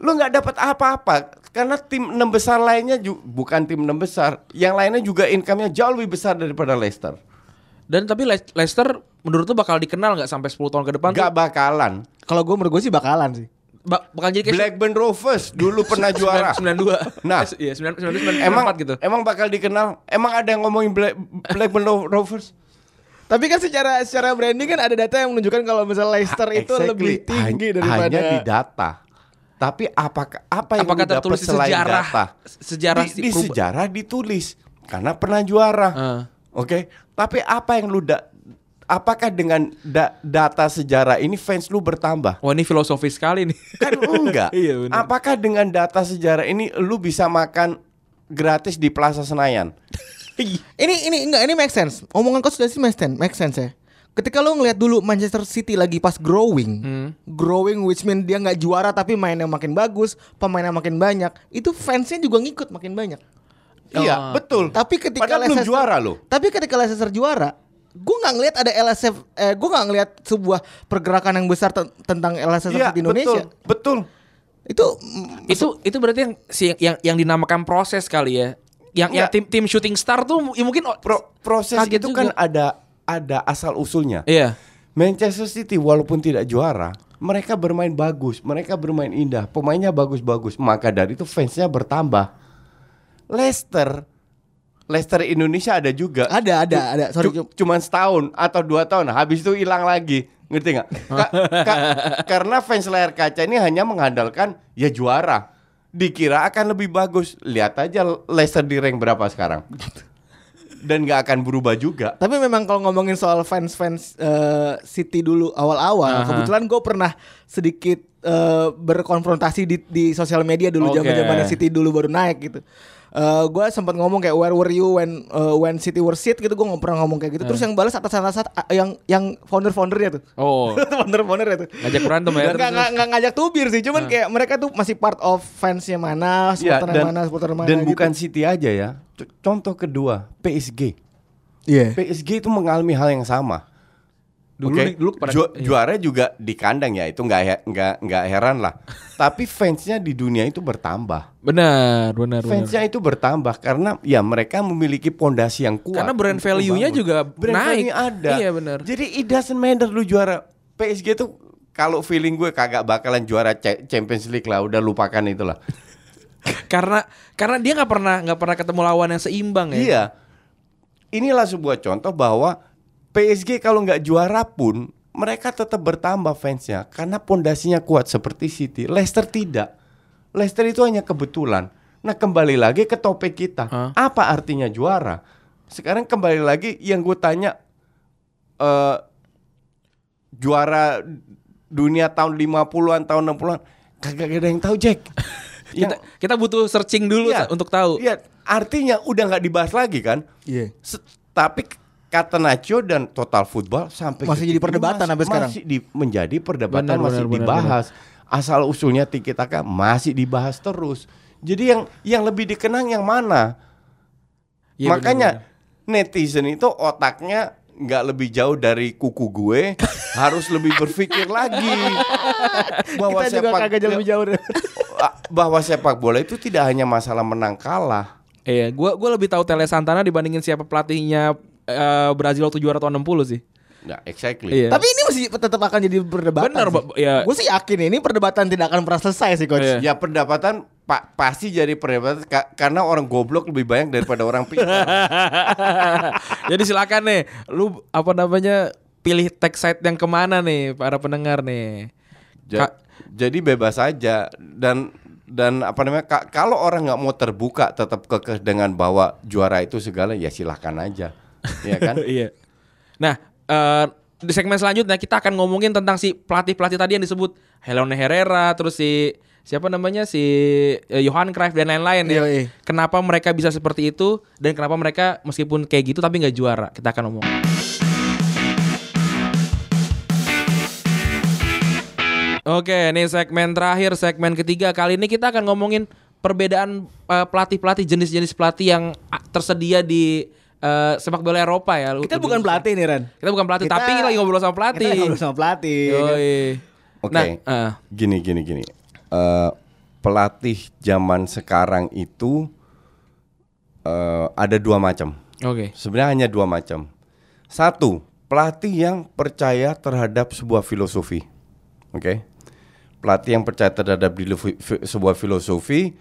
Lu nggak dapat apa-apa. Karena tim enam besar lainnya ju- bukan tim enam besar, yang lainnya juga income-nya jauh lebih besar daripada Leicester. Dan tapi Le- Leicester menurut lu bakal dikenal nggak sampai 10 tahun ke depan? Gak tuh? bakalan. Kalau gue menurut gue sih bakalan sih. Ba- bakal jadi kayak Blackburn Rovers dulu pernah juara. 92. Nah. iya 92 Emang 94 gitu. emang bakal dikenal. Emang ada yang ngomongin Black, Blackburn Ro- Rovers? Tapi kan secara secara branding kan ada data yang menunjukkan kalau misalnya Leicester itu Exactly. lebih tinggi daripada hanya di data. Tapi apakah apa yang Apakah dapat tertulis selain sejarah? data? Sejarah di, di sejarah ditulis karena pernah juara. Ah. Oke, tapi apa yang lu da- apakah dengan da- data sejarah ini fans lu bertambah? Wah ini filosofis sekali nih. Kan enggak. Iya, benar. Apakah dengan data sejarah ini lu bisa makan gratis di Plaza Senayan? Ini ini enggak ini make sense. Omongan kau sudah sih make sense, make sense ya. Ketika lo ngelihat dulu Manchester City lagi pas growing, growing which mean dia nggak juara tapi mainnya makin bagus, pemainnya makin banyak, itu fansnya juga ngikut makin banyak. Iya, betul. Tapi ketika Padahal belum Leicester- juara loh. Tapi ketika Leicester juara, gue nggak ngelihat ada LSF, eh, gue nggak ngelihat sebuah pergerakan yang besar ten- tentang Leicester Iya, di Indonesia. betul. Betul. Itu mm, itu itu berarti yang si yang yang dinamakan proses kali ya. Yang yang Enggak. tim tim shooting star tuh ya mungkin oh, Pro- proses itu juga. kan ada ada asal usulnya. Iya. Manchester City walaupun tidak juara, mereka bermain bagus, mereka bermain indah, pemainnya bagus-bagus, maka dari itu fansnya bertambah. Leicester, Leicester Indonesia ada juga. ada ada ada. Sorry, Cu- cuman setahun atau dua tahun, habis itu hilang lagi, ngerti nggak? Ka- ka- karena fans layar kaca ini hanya mengandalkan ya juara, dikira akan lebih bagus. Lihat aja Leicester di rank berapa sekarang, dan nggak akan berubah juga. Tapi memang kalau ngomongin soal fans-fans eh, City dulu awal-awal, Aha. kebetulan gue pernah sedikit eh, berkonfrontasi di di sosial media dulu Oke. zaman-zaman City dulu baru naik gitu. Eh gue sempat ngomong kayak where were you when eh, when City were shit gitu gue nggak pernah ngomong kayak gitu. Terus yang balas atas atas yang yang founder-foundernya tuh. Oh. founder-foundernya tuh. Ngajak berantem ya. Nggak, nggak, nggak, ngajak tubir sih, cuman kayak mereka tuh masih part of fansnya mana, Ya, supporter dan, mana, supporter mana. dan gitu. bukan City aja ya. Contoh kedua, PSG. Iya. PSG itu mengalami hal yang sama. Dulu nih- dulu pada- Ju- iya. juara juga di kandang ya, itu nggak he- nggak nggak heran lah. Tapi fansnya di dunia itu bertambah. Benar, benar, benar. Fansnya itu bertambah karena ya mereka memiliki pondasi yang kuat. Karena brand value-nya juga brand naik. value ada. Iya, benar. Jadi it doesn't matter lu juara PSG itu kalau feeling gue kagak bakalan juara Cha- Champions League lah, udah lupakan itulah. karena karena dia nggak pernah nggak pernah ketemu lawan yang seimbang ya. Iya. Inilah sebuah contoh bahwa PSG kalau nggak juara pun mereka tetap bertambah fansnya karena pondasinya kuat seperti City. Leicester tidak. Leicester itu hanya kebetulan. Nah kembali lagi ke topik kita. Hah? Apa artinya juara? Sekarang kembali lagi yang gue tanya eh juara dunia tahun 50-an tahun 60-an kagak ada yang tahu Jack. Kita kita butuh searching dulu Iya. untuk tahu. Iya, artinya udah nggak dibahas lagi kan? Iya. Se- tapi kata Nacho dan Total Football sampai Masih jadi perdebatan masih, sampai sekarang. Masih di- menjadi perdebatan Benar, masih benar, benar, dibahas. Asal usulnya Tiki Taka masih dibahas terus. Jadi yang yang lebih dikenang yang mana? Iya, Makanya benar, netizen itu otaknya nggak lebih jauh dari kuku gue, harus lebih berpikir lagi bahwa Kita juga sepak kagak jauh lebih jauh. bahwa sepak bola itu tidak hanya masalah menang kalah. Iya, gua gua lebih tahu Tele Santana dibandingin siapa pelatihnya eh, Brazil waktu juara tahun 60 sih. Nah, exactly. Iya. Tapi ini masih tetap akan jadi perdebatan. Benar, ya. Gue sih yakin ini perdebatan tidak akan pernah selesai sih coach. Iya. Ya perdebatan pa- pasti jadi perdebatan ka- karena orang goblok lebih banyak daripada orang pintar. Jadi silakan nih, lu apa namanya pilih tag site yang ke mana nih para pendengar nih. Ja- Ka- jadi bebas aja dan dan apa namanya ka- kalau orang nggak mau terbuka tetap kekeh dengan bahwa juara itu segala ya silahkan aja, ya kan? iya. Nah, eh, di segmen selanjutnya kita akan ngomongin tentang si pelatih-pelatih tadi yang disebut Helene Herrera, terus si siapa namanya si eh, Johan Cruyff dan lain-lain ya. Yoi. Kenapa mereka bisa seperti itu dan kenapa mereka meskipun kayak gitu tapi nggak juara? Kita akan ngomong. Oke, ini segmen terakhir, segmen ketiga. Kali ini kita akan ngomongin perbedaan eh, pelatih-pelatih jenis-jenis pelatih yang tersedia di eh, sepak bola Eropa ya. Kita bukan pelatih nih Ran. Kita bukan pelatih, Kita- tapi lagi ngobrol sama pelatih. Kita ngobrol sama pelatih. Yoi. Oke. Nah, eh, Gini gini gini. Eh, pelatih zaman sekarang itu eh, ada dua macam. Oke. Sebenarnya hanya dua macam. Satu, pelatih yang percaya terhadap sebuah filosofi. Oke. Pelatih yang percaya terhadap di- fi- fi- sebuah filosofi.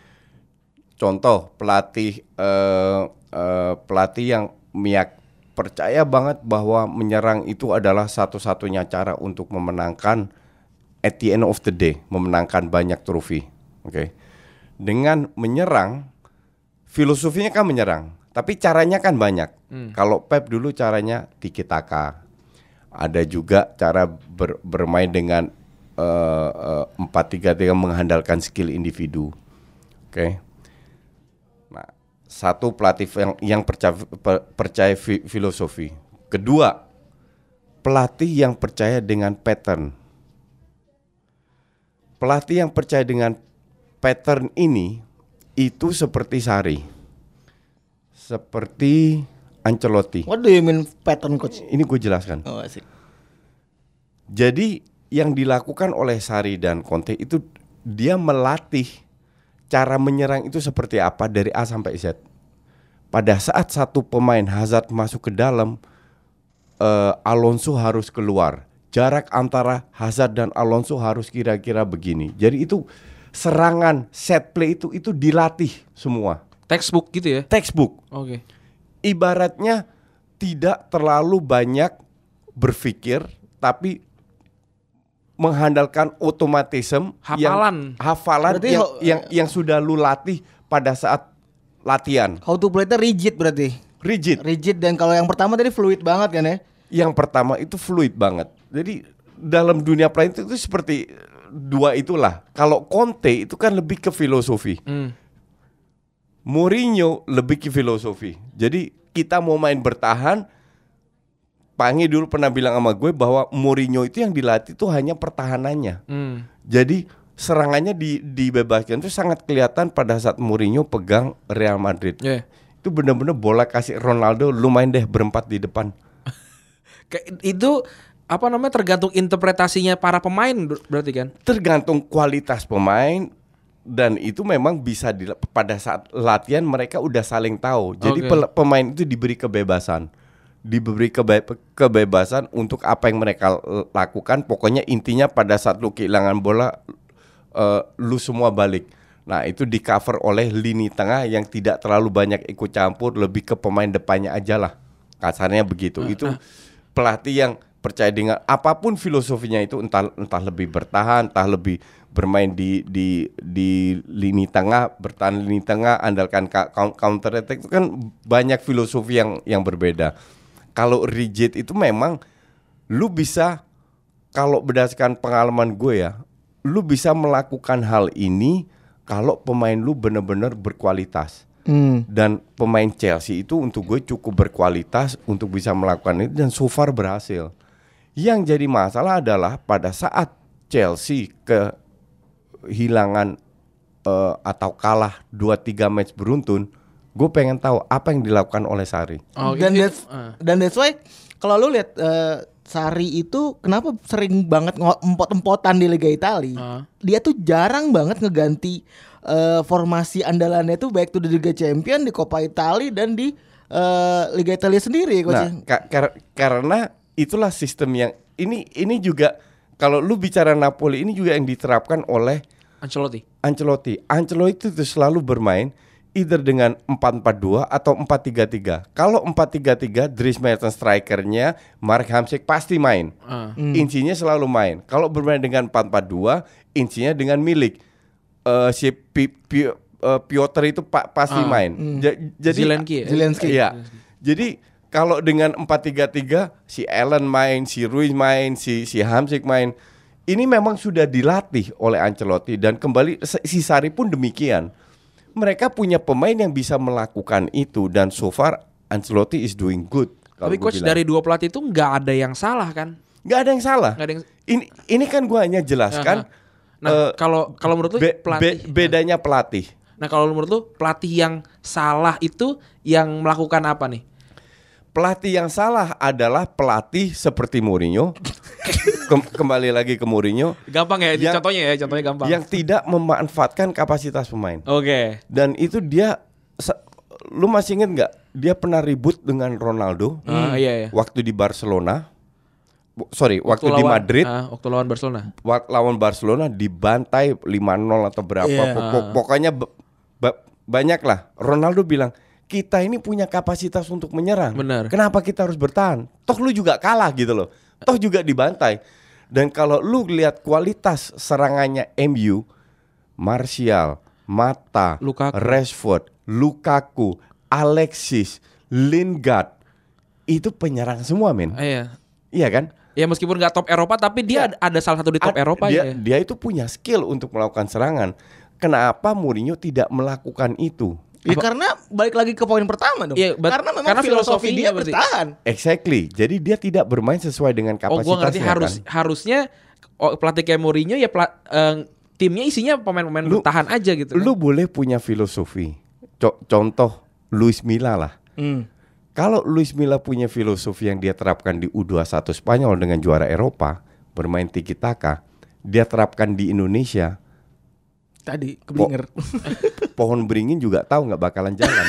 Contoh, pelatih eh, eh, pelatih yang miak percaya banget bahwa menyerang itu adalah satu-satunya cara untuk memenangkan at the end of the day, memenangkan banyak trofi. Oke. Dengan menyerang filosofinya kan menyerang, tapi caranya kan banyak. Kalau Pep dulu caranya tiki taka. Ada juga cara ber- bermain dengan empat tiga tiga mengandalkan skill individu. Oke. Nah, satu pelatih yang yang percaya per- percaya fi- filosofi. Kedua, pelatih yang percaya dengan pattern. Pelatih yang percaya dengan pattern ini itu seperti Sari. Seperti Ancelotti. What do you mean pattern coach? Ini gue jelaskan. Oh, asik. Jadi yang dilakukan oleh Sari dan Conte itu dia melatih cara menyerang itu seperti apa dari A sampai Z. Pada saat satu pemain Hazard masuk ke dalam, eh, Alonso harus keluar. Jarak antara Hazard dan Alonso harus kira-kira begini. Jadi itu serangan set play itu itu dilatih semua. Textbook gitu ya. Textbook Oke. ibaratnya tidak terlalu banyak berpikir tapi mengandalkan otomatisme Hafalan. yang hafalan Berarti yang, yang yang sudah lu latih pada saat latihan How to play itu rigid berarti. rigid Rigid dan kalau yang pertama tadi fluid banget kan ya? yang pertama itu fluid banget jadi dalam dunia pelayanan itu seperti dua itulah kalau Conte itu kan lebih ke filosofi Hmm. Mourinho lebih ke filosofi. Jadi kita mau main bertahan. Pangi dulu pernah bilang sama gue bahwa Mourinho itu yang dilatih itu hanya pertahanannya. Hmm. Jadi serangannya di, dibebaskan itu sangat kelihatan pada saat Mourinho pegang Real Madrid. Ya. Itu bener-bener bola kasih Ronaldo, lu main deh berempat di depan. Kayak itu apa namanya tergantung interpretasinya para pemain ber- berarti kan? Tergantung kualitas pemain dan itu memang bisa di, pada saat latihan mereka udah saling tahu. Jadi pel- pemain itu diberi kebebasan, diberi kebe- kebebasan untuk apa yang mereka lakukan. Pokoknya intinya pada saat lu kehilangan bola, eh, lu semua balik. Nah itu di cover oleh lini tengah yang tidak terlalu banyak ikut campur, lebih ke pemain depannya aja lah. Kasarnya begitu. Itu pelatih yang percaya dengan apa pun filosofinya itu entah entah lebih bertahan, entah lebih bermain di di di lini tengah, bertahan lini tengah, andalkan ka- coun- counter attack itu kan banyak filosofi yang yang berbeda. Kalau rigid itu memang lu bisa kalau berdasarkan pengalaman gue ya, lu bisa melakukan hal ini kalau pemain lu benar-benar berkualitas Hmm. dan pemain Chelsea itu untuk gue cukup berkualitas untuk bisa melakukan itu dan so far berhasil. Yang jadi masalah adalah pada saat Chelsea kehilangan eh, atau kalah 2-3 match beruntun, gue pengen tahu apa yang dilakukan oleh Sari. Oh, dan that's dan that's why kalau lu lihat eh, Sari itu kenapa sering banget empot-empotan di Liga Italia? Ah. Dia tuh jarang banget ngeganti eh, formasi andalannya tuh baik tuh di Liga Champion, di Coppa Italia dan di eh, Liga Italia sendiri coach. Nah, ka- kar- karena itulah sistem yang ini ini juga kalau lu bicara Napoli ini juga yang diterapkan oleh Ancelotti. Ancelotti. Ancelotti itu selalu bermain either dengan 4-4-2 atau 4-3-3. Kalau 4-3-3, Dries Mertens strikernya, Mark Hamsik pasti main. Ah. Insinya selalu main. Kalau bermain dengan 4-4-2, insinya dengan milik. Eh, si Pi- Pi- eh, Piotr itu pa- pasti Ah. main. Ja- jadi Zelensky ya? Zelensky. Iya. Jadi kalau dengan 4-3-3 si Allen main, si Ruiz main, si si Hamsik main. Ini memang sudah dilatih oleh Ancelotti dan kembali si Sari pun demikian. Mereka punya pemain yang bisa melakukan itu dan so far Ancelotti is doing good. kalau Tapi coach bilang. dari dua pelatih itu nggak ada yang salah kan? nggak ada yang salah. Ada yang Ini ini kan gua hanya jelaskan Nah, eh, kalau kalau menurut lu be- pelatih be- bedanya pelatih. Nah, kalau menurut lu pelatih yang salah itu yang melakukan apa nih? Pelatih yang salah adalah pelatih seperti Mourinho. Kem- kembali lagi ke Mourinho Gampang ya, Yang- contohnya ya, contohnya gampang. yang tidak memanfaatkan kapasitas pemain. Oke. Dan itu dia lu masih inget nggak dia pernah ribut dengan Ronaldo Ah, iya, iya. waktu di Barcelona. Sorry, waktu, di lawan- Madrid ah, waktu lawan Barcelona. wa- lawan Barcelona dibantai 5-0 atau berapa. Iya. Pok- pok- pokoknya ba- ba- banyak lah. Ronaldo bilang kita ini punya kapasitas untuk menyerang. Benar. Kenapa kita harus bertahan? Toh lu juga kalah gitu loh. Toh juga dibantai. Dan kalau lu lihat kualitas serangannya MU, Martial, Mata, Lukaku. Rashford, Lukaku, Alexis, Lingard, itu penyerang semua men. Ah, iya. Iya kan? Ya meskipun nggak top Eropa tapi dia Iya. ada salah satu di top Ad- Eropa dia, ya. dia itu punya skill untuk melakukan serangan. Kenapa Mourinho tidak melakukan itu? Ya karena balik lagi ke poin pertama dong. Iya, but- karena memang karena filosofi dia berarti. bertahan. Exactly. Jadi dia tidak bermain sesuai dengan Oh, kapasitasnya. gua ngerti harus kan? harusnya oh, pelatih kayak Mourinho ya pela- eh, timnya isinya pemain-pemain Lu- bertahan aja gitu. kan. Lu boleh punya filosofi. Co- contoh Luis Milla lah. Hmm. Kalau Luis Milla punya filosofi yang dia terapkan di U21 Spanyol dengan juara Eropa, bermain tiki taka, dia terapkan di Indonesia, Tadi keblinger. pohon beringin juga tahu nggak bakalan jalan.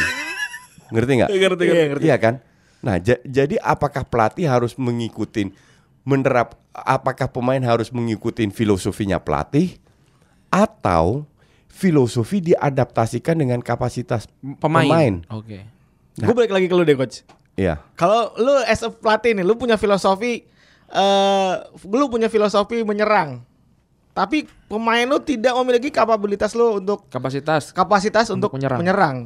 ngerti nggak? Ngerti, ngerti. ngerti. Iya kan? Nah, ja- jadi apakah pelatih harus mengikuti menerap apakah pemain harus mengikuti filosofinya pelatih atau filosofi diadaptasikan dengan kapasitas pemain. pemain? Oke. Gue balik lagi ke lu deh coach. Iya. Kalau lu as a pelatih nih, lu punya filosofi eh lu punya filosofi menyerang. Tapi pemain lu tidak memiliki kapabilitas lu untuk Kapasitas kapasitas untuk, Untuk menyerang. menyerang.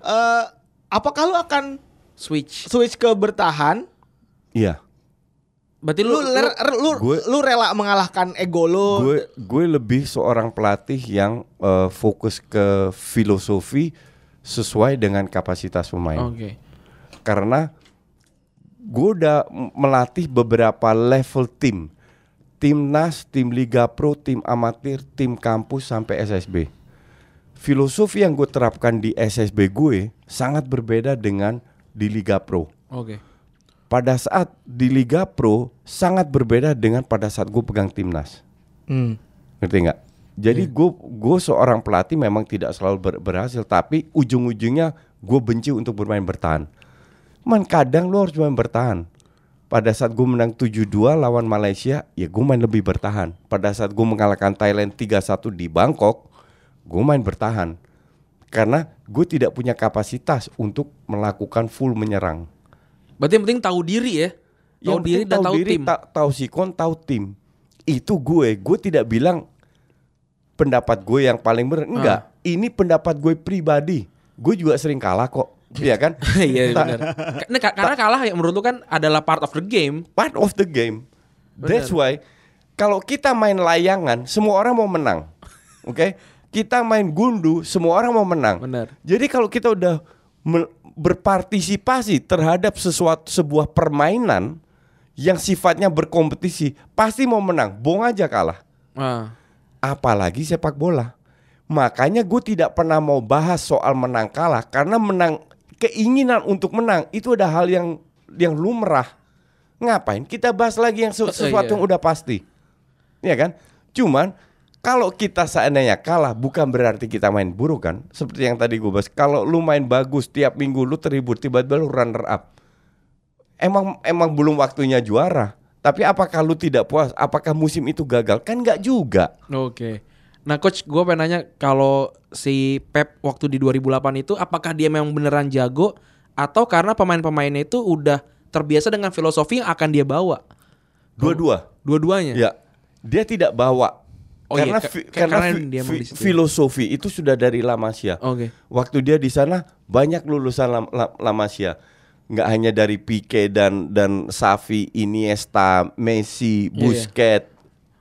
Eh apakah lu akan switch. switch ke bertahan? Iya. Berarti Lu lu, lu, gue- lu rela mengalahkan ego lu? Gue gue lebih seorang pelatih yang eh, fokus ke filosofi sesuai dengan kapasitas pemain. Oke. karena gue udah melatih beberapa level tim timnas tim liga pro tim amatir tim kampus sampai SSB filosofi yang gue terapkan di SSB gue sangat berbeda dengan di liga pro. Oke. pada saat di liga pro sangat berbeda dengan pada saat gue pegang timnas Hmm. ngerti nggak? Jadi gue gue seorang pelatih memang tidak selalu ber- berhasil tapi ujung-ujungnya gue benci untuk bermain bertahan. Man kadang lo harus main bertahan pada saat gue menang 7-2 lawan Malaysia ya gue main lebih bertahan pada saat gue mengalahkan Thailand 3-1 di Bangkok gue main bertahan karena gue tidak punya kapasitas untuk melakukan full menyerang Berarti yang penting tahu diri ya. Tahu Yang diri dan tahu diri, tim. ta- tahu sikon, tahu tim. Itu gue, gue tidak bilang pendapat gue yang paling benar. Enggak, Ah. ini pendapat gue pribadi. Gue juga sering kalah kok. Iya kan? Iya benar. Karena karena kalah yang menurut lu kan adalah part of the game. Part of the game. That's why kalau kita main layangan, semua orang mau menang. Oke? Kita main gundu, semua orang mau menang. Benar. Jadi kalau kita udah berpartisipasi terhadap sesuatu sebuah permainan yang sifatnya berkompetisi, pasti mau menang. Bohong aja kalah. Ah. Apalagi sepak bola. Makanya gue tidak pernah mau bahas soal menang kalah karena menang keinginan untuk menang itu ada hal yang yang lumrah. Ngapain kita bahas lagi yang sesu- sesuatu iya. yang udah pasti? Ya kan? Cuman kalau kita seandainya kalah bukan berarti kita main buruk kan? Seperti yang tadi gue bahas. Kalau lu main bagus tiap minggu lu terhibur tiba-tiba lu runner up. Emang emang belum waktunya juara. Tapi apakah lu tidak puas? Apakah musim itu gagal? Kan nggak juga. Oke. Nah coach gue pengen nanya kalau si Pep waktu di 2008 itu apakah dia memang beneran jago atau karena pemain-pemainnya itu udah terbiasa dengan filosofi yang akan dia bawa? Dua-dua. Dua-duanya. Ya, dia tidak bawa. Oh karena iya, fi- karena fi- dia fi- filosofi itu sudah dari La Masia. Oke. Waktu dia di sana banyak lulusan La, La- La Masia. Nggak hanya dari Pique dan dan Xavi, Iniesta, Messi, Iya, Busquets,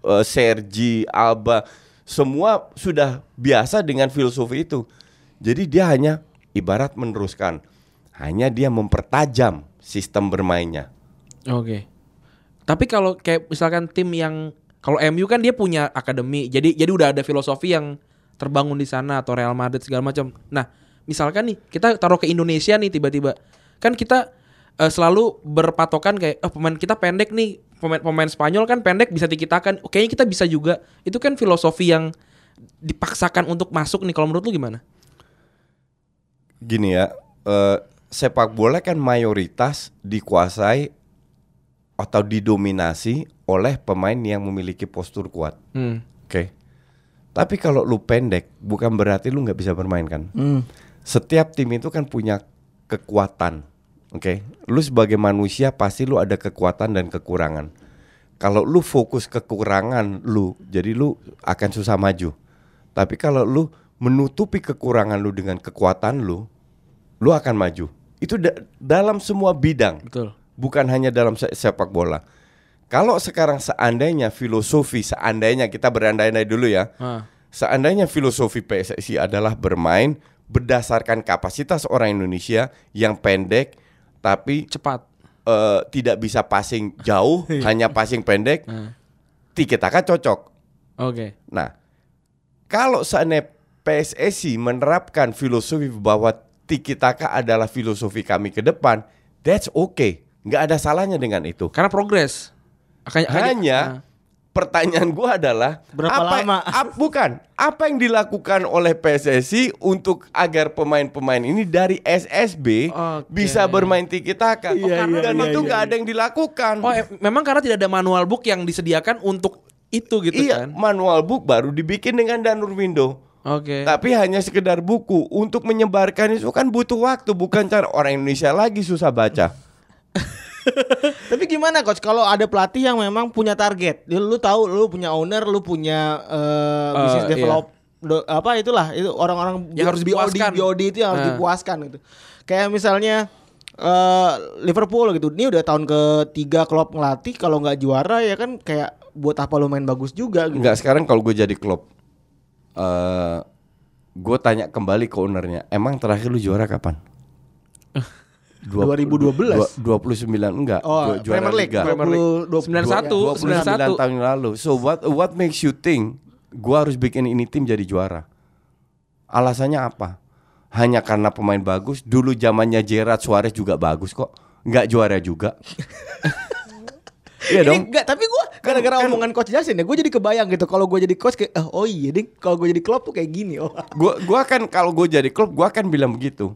eh, Sergi, Alba, semua sudah biasa dengan filosofi itu. Jadi dia hanya ibarat meneruskan, hanya dia mempertajam sistem bermainnya. Oke. Tapi kalau kayak misalkan tim yang kalau MU kan dia punya akademi, jadi jadi udah ada filosofi yang terbangun di sana atau Real Madrid segala macam. Nah, misalkan nih kita taruh ke Indonesia nih tiba-tiba kan kita eh, selalu berpatokan kayak oh pemain kita pendek nih pemain-pemain Spanyol kan pendek bisa dikitakan. Kayaknya kita bisa juga. Itu kan filosofi yang dipaksakan untuk masuk nih. Kalau menurut lu gimana? Gini ya, eh, sepak bola kan mayoritas dikuasai atau didominasi oleh pemain yang memiliki postur kuat. Hmm. Oke. Tapi kalau lu pendek, bukan berarti lu nggak bisa bermain kan? Hmm. Setiap tim itu kan punya kekuatan. Oke. Lu sebagai manusia pasti lu ada kekuatan dan kekurangan. Kalau lu fokus kekurangan lu, jadi lu akan susah maju. Tapi kalau lu menutupi kekurangan lu dengan kekuatan lu, lu akan maju. Itu da- dalam semua bidang Betul. bukan hanya dalam se- sepak bola. Kalau sekarang seandainya filosofi, seandainya kita berandai-andai dulu ya, Ah. seandainya filosofi PSSI adalah bermain berdasarkan kapasitas orang Indonesia yang pendek tapi Cepat. eh, tidak bisa passing jauh, hanya passing pendek, Ah. Tiki Taka cocok. Oke. Nah, kalau seandainya PSSI menerapkan filosofi bahwa Tiki Taka adalah filosofi kami ke depan, that's okay. Nggak ada salahnya dengan itu. Karena progres. Akan Hanya Ah. Pertanyaan gua adalah Berapa apa, lama? ap- bukan apa yang dilakukan oleh PSSI untuk agar pemain-pemain ini dari SSB Oke. bisa bermain tiki taka Iya, iya, dan iya, itu iya, nggak iya. ada yang dilakukan. Oh, eh, memang karena tidak ada manual book yang disediakan untuk itu gitu iya, kan. manual book baru dibikin dengan Danur Window. Oke. Tapi hanya sekedar buku untuk menyebarkan itu kan butuh waktu bukan cara orang Indonesia lagi susah baca. Tapi gimana coach kalau ada pelatih yang memang punya target? Lu tahu lu punya owner, lu punya eh, Eh, business iya. develop do- apa itulah itu orang-orang Yang harus BOD, dipuaskan. BOD itu yang harus Eh. dipuaskan gitu. Kayak misalnya eh, Liverpool gitu. Ini udah tahun ketiga klub ngelatih kalau nggak juara ya kan kayak buat apa lu main bagus juga gitu. Enggak sekarang kalau gue jadi klub eh gue tanya kembali ke ownernya, emang terakhir lu juara kapan? Dua- 2012. dua- 29 enggak, Oh, ju- juara Premier League, Liga. Premier League. 20, 91. 29 tahun yang lalu. So what what makes you think gua harus bikin ini tim jadi juara? Alasannya apa? Hanya karena pemain bagus. Dulu zamannya Gerrard Suarez juga bagus kok. Nggak juara juga. Iya dong. enggak, tapi gua gara-gara kan- omongan coach Jasin ya, gue jadi kebayang gitu kalau gue jadi coach kayak oh, oh iya ding, kalau gue jadi klub tuh kayak gini. Oh. Gua gua kan kalau gue jadi klub gua akan bilang begitu.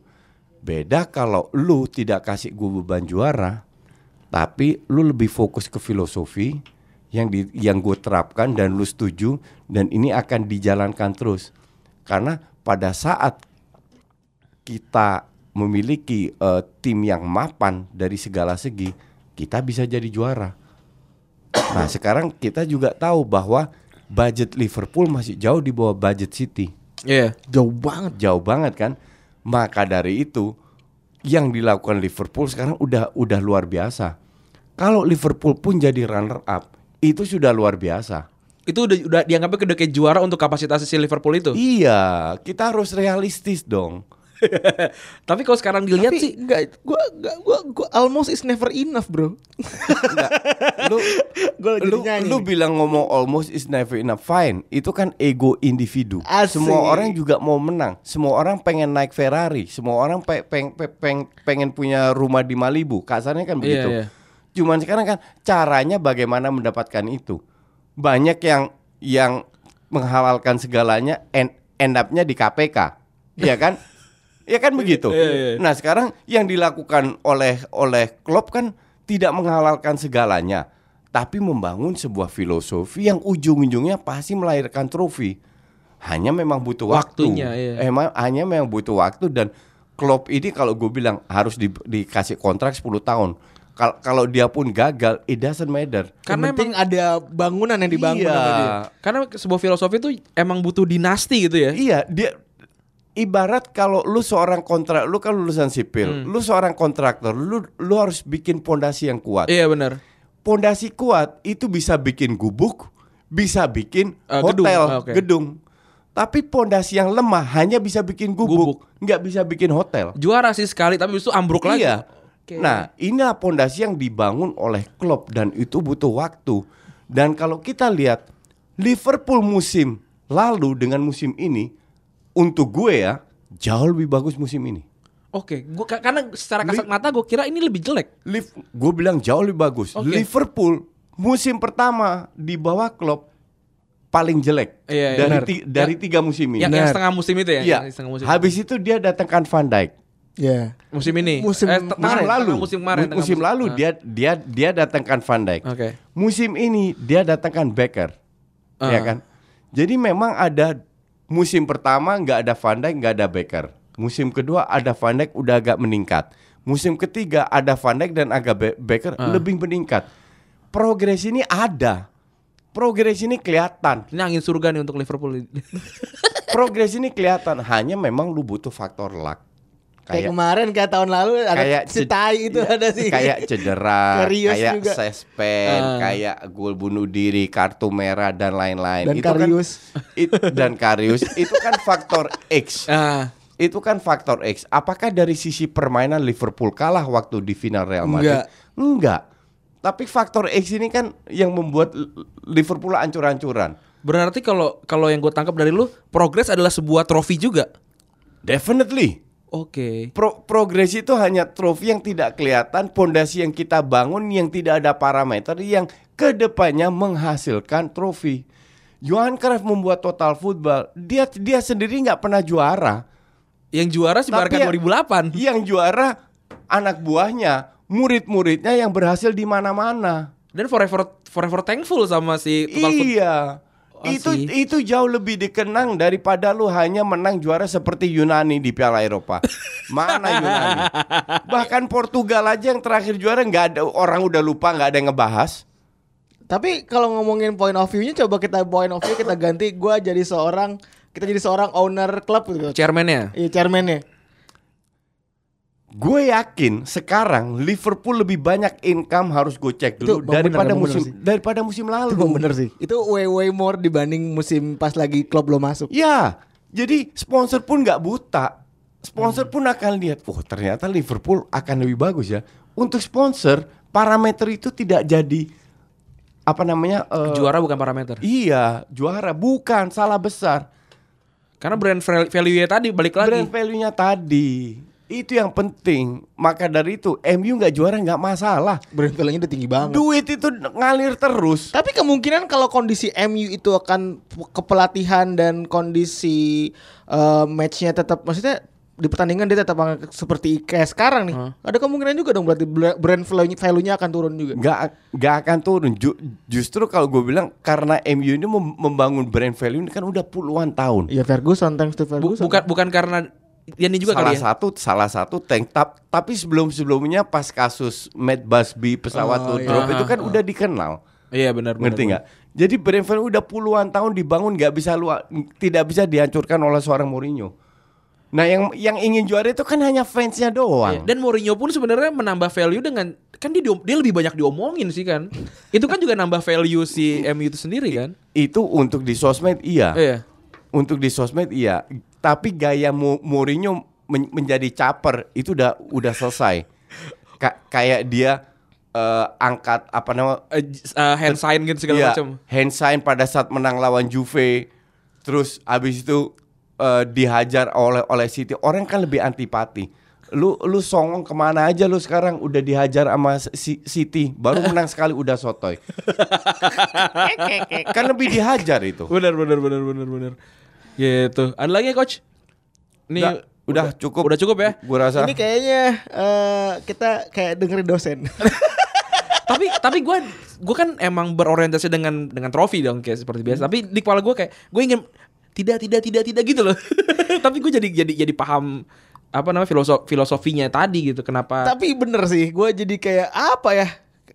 Beda kalau lu tidak kasih gue beban juara, tapi lu lebih fokus ke filosofi yang di yang gue terapkan dan lu setuju dan ini akan dijalankan terus. Karena pada saat kita memiliki eh, tim yang mapan dari segala segi, kita bisa jadi juara. Nah, sekarang kita juga tahu bahwa budget Liverpool masih jauh di bawah budget City Iya. Jauh banget. jauh banget kan. Maka dari itu yang dilakukan Liverpool sekarang udah udah luar biasa. Kalau Liverpool pun jadi runner up, itu sudah luar biasa. Itu udah udah dianggapnya udah kayak juara untuk kapasitas si Liverpool itu. Iya, kita harus realistis dong. Tapi kalau sekarang dilihat Tapi sih enggak, gua, gua, gua, gua almost is never enough, bro. Enggak. Lu Gua lagi lu, nyanyi lu bilang ngomong almost is never enough fine. Itu kan ego individu. Asik. Semua orang juga mau menang. Semua orang pengen naik Ferrari. Semua orang pe- peng- pe- peng- pengen punya rumah di Malibu. Kasarnya kan begitu. iya. Cuman sekarang kan caranya bagaimana mendapatkan itu. Banyak yang yang menghalalkan segalanya end, end up-nya di KPK. Iya kan? Iya kan begitu. Iya, iya. Nah, sekarang yang dilakukan oleh oleh klub kan tidak menghalalkan segalanya, tapi membangun sebuah filosofi yang ujung-ujungnya pasti melahirkan trofi. Hanya memang butuh waktu. Waktunya, iya. Emang hanya memang butuh waktu dan klub ini kalau gue bilang harus di- dikasih kontrak 10 tahun. Kal- Kalau dia pun gagal, it doesn't matter. karena Yang penting ada bangunan yang dibangun Iya. sama dia. karena sebuah filosofi itu emang butuh dinasti gitu ya. Iya, dia ibarat kalau lu seorang kontrak, lu kan lulusan sipil, Hmm. lu seorang kontraktor, lu lu harus bikin pondasi yang kuat. Iya benar. Pondasi kuat itu bisa bikin gubuk, bisa bikin gedung. hotel, Ah, oke. gedung. Tapi pondasi yang lemah hanya bisa bikin gubuk, nggak bisa bikin hotel. Juara sih sekali tapi itu ambruk lagi. Iya. Oke. Nah, inilah pondasi yang dibangun oleh klub dan itu butuh waktu. Dan kalau kita lihat Liverpool musim lalu dengan musim ini, untuk gue ya jauh lebih bagus musim ini. Oke, gua ka- karena secara kasat mata gue kira ini lebih jelek. Liv, gue bilang jauh lebih bagus. Oke. Liverpool musim pertama di bawah Klopp paling jelek Iya, iya. dari ti- dari tiga musim ini. Yang, yang setengah musim itu ya? Iya. Setengah musim. Habis itu dia datangkan Van Dijk. Ya. musim ini. Musim- eh, musim kemarin, lalu, musim kemarin. Mu- tengah musim lalu Ah. dia dia dia datangkan Van Dijk. Oke. Musim ini dia datangkan Becker, Ah. ya kan? Jadi memang ada musim pertama nggak ada Van Dijk, nggak ada Becker. Musim kedua ada Van Dijk udah agak meningkat. Musim ketiga ada Van Dijk dan agak Be- Becker Ah. lebih meningkat. Progres ini ada. Progres ini kelihatan. Ini angin surga nih untuk Liverpool. Progres ini kelihatan. Hanya memang lu butuh faktor luck. Kayak, kemarin kayak tahun lalu ada kayak si tai itu iya, ada sih. kayak cedera, Karius kayak juga. suspend, Ah. kayak gol bunuh diri, kartu merah dan lain-lain. Dan itu kan Karius. it- dan Karius itu kan faktor X. ah, Itu kan faktor X. Apakah dari sisi permainan Liverpool kalah waktu di final Real Madrid? Enggak. Enggak. Tapi faktor X ini kan yang membuat Liverpool ancur-ancuran. berarti kalau kalau yang gue tangkap dari lu, progres adalah sebuah trofi juga. Definitely. Oke. Pro- progres itu hanya trofi yang tidak kelihatan, pondasi yang kita bangun yang tidak ada parameter yang ke depannya menghasilkan trofi. Johan Cruyff membuat total football, dia dia sendiri nggak pernah juara. Yang juara si Barca yang- 2008. Yang juara anak buahnya, murid-muridnya yang berhasil di mana-mana. Dan forever forever thankful sama si total Iya. Itu sih. itu jauh lebih dikenang daripada lu hanya menang juara seperti Yunani di Piala Eropa. Mana Yunani? Bahkan Portugal aja yang terakhir juara nggak ada orang udah lupa nggak ada yang ngebahas. Tapi kalau ngomongin point of view-nya coba kita point of view kita ganti gua jadi seorang kita jadi seorang owner klub gitu. chairman-nya. Iya, chairman-nya. Gue yakin sekarang Liverpool lebih banyak income harus gue cek dulu Itu bener, daripada bener musim sih. daripada musim lalu. Itu bener sih. Itu way way more dibanding musim pas lagi klub belum masuk. Ya, jadi sponsor pun nggak buta. Sponsor pun akan lihat, oh ternyata Liverpool akan lebih bagus ya. Untuk sponsor, parameter itu tidak jadi apa namanya? eh, Juara bukan parameter. Iya, juara bukan salah besar. Karena brand val- value-nya tadi balik lagi. Brand value-nya tadi itu yang penting. Maka dari itu MU nggak juara nggak masalah. Brand value-nya udah tinggi banget. Duit itu ngalir terus. Tapi kemungkinan kalau kondisi MU itu akan kepelatihan dan kondisi eh, matchnya tetap maksudnya di pertandingan dia tetap seperti kayak sekarang nih. Ada kemungkinan juga dong berarti brand value- value-nya akan turun juga. nggak nggak akan turun Ju- justru kalau gue bilang karena MU ini mem- membangun brand value ini kan udah puluhan tahun Iya Ferguson thanks to Bu- Ferguson. bukan bukan karena ini juga salah kali ya. satu salah satu tank tap tapi sebelum sebelumnya pas kasus Matt Busby pesawat Oh, iya. drop itu kan udah dikenal Iya benar. ngerti nggak jadi value udah puluhan tahun dibangun nggak bisa lu tidak bisa dihancurkan oleh seorang Mourinho nah yang yang ingin juara itu kan hanya fansnya Iya, doang Dan Mourinho pun sebenarnya menambah value dengan kan dia dia lebih banyak diomongin sih kan. itu kan juga nambah value si MU itu sendiri kan. itu untuk di sosmed iya Iya. untuk di sosmed iya tapi gaya Mo- Mourinho men- menjadi caper itu udah udah selesai. Ka- kayak dia eh, angkat apa nama eh, hand sign gitu segala iya, macam. hand sign pada saat menang lawan Juve. Terus habis itu eh, dihajar oleh oleh City. Orang kan lebih antipati. Lu lu songong ke mana aja lu sekarang? Udah dihajar sama Si- City. Baru menang sekali udah sotoy. Kan lebih dihajar itu. Benar benar benar benar benar. Gitu. Ada lagi ya coach? Nih Udah, udah cukup. Udah cukup ya? Gua rasa. Ini kayaknya eh, kita kayak dengerin dosen. tapi tapi gue gue kan emang berorientasi dengan dengan trofi dong kayak seperti biasa. Tapi di kepala gue kayak gue ingin tidak tidak tidak tidak gitu loh. tapi gue jadi jadi jadi paham apa namanya filosof filosofinya tadi gitu. Kenapa? Tapi bener sih, gue jadi kayak apa ya?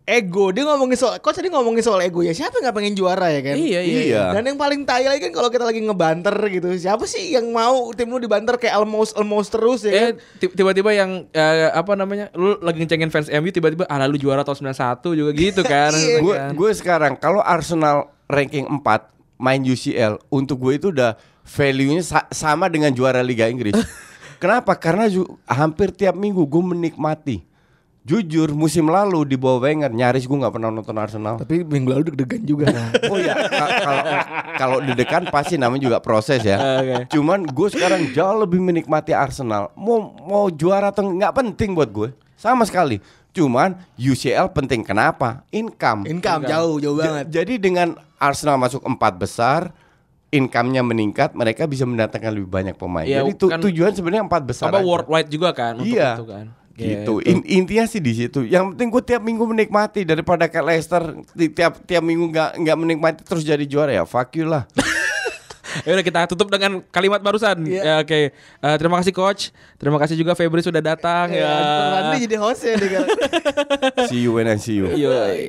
Ego. Dia ngomongin soal, coach tadi ngomongin soal ego ya. Siapa yang gak pengen juara ya kan? Iya iya. Iya. Dan yang paling tai lagi kan kalau kita lagi ngebanter gitu. Siapa sih yang mau tim lu dibanter kayak almost almost terus ya Eh kan? ti- tiba-tiba yang eh, apa namanya lu lagi ngecengin fans MU tiba-tiba ah lalu juara tahun 91 juga gitu kan. Iya, gue Kan? gue sekarang kalau Arsenal ranking 4 main UCL untuk gue itu udah value-nya sa- sama dengan juara Liga Inggris. Kenapa? Karena hampir tiap minggu gue menikmati. Jujur musim lalu di bawah Wenger nyaris gue nggak pernah nonton Arsenal. Tapi minggu lalu deg-degan juga nah. Oh ya, ka- kalau kalau dedekan pasti namanya juga proses ya. Oke. Cuman gue sekarang jauh lebih menikmati Arsenal. Mau mau juara atau nggak penting buat gue, sama sekali. Cuman UCL penting kenapa? Income. Income jauh jauh Ja- banget. Jadi dengan Arsenal masuk empat besar, income-nya meningkat, mereka bisa mendatangkan lebih banyak pemain. Iya, Jadi tu- kan- tujuan sebenarnya empat besar. Apa aja. worldwide juga kan untuk Iya. itu kan. Gitu. Gitu. In- intinya sih di situ. Yang penting gue tiap minggu menikmati daripada kayak Leicester di- tiap tiap minggu nggak nggak menikmati terus jadi juara ya. Fuck you lah. Ya udah kita tutup dengan kalimat barusan. Ya oke. Eh, terima kasih coach. Terima kasih juga Febri sudah datang ya. Ya, Fernando jadi host ya see you when I see you. Yoi.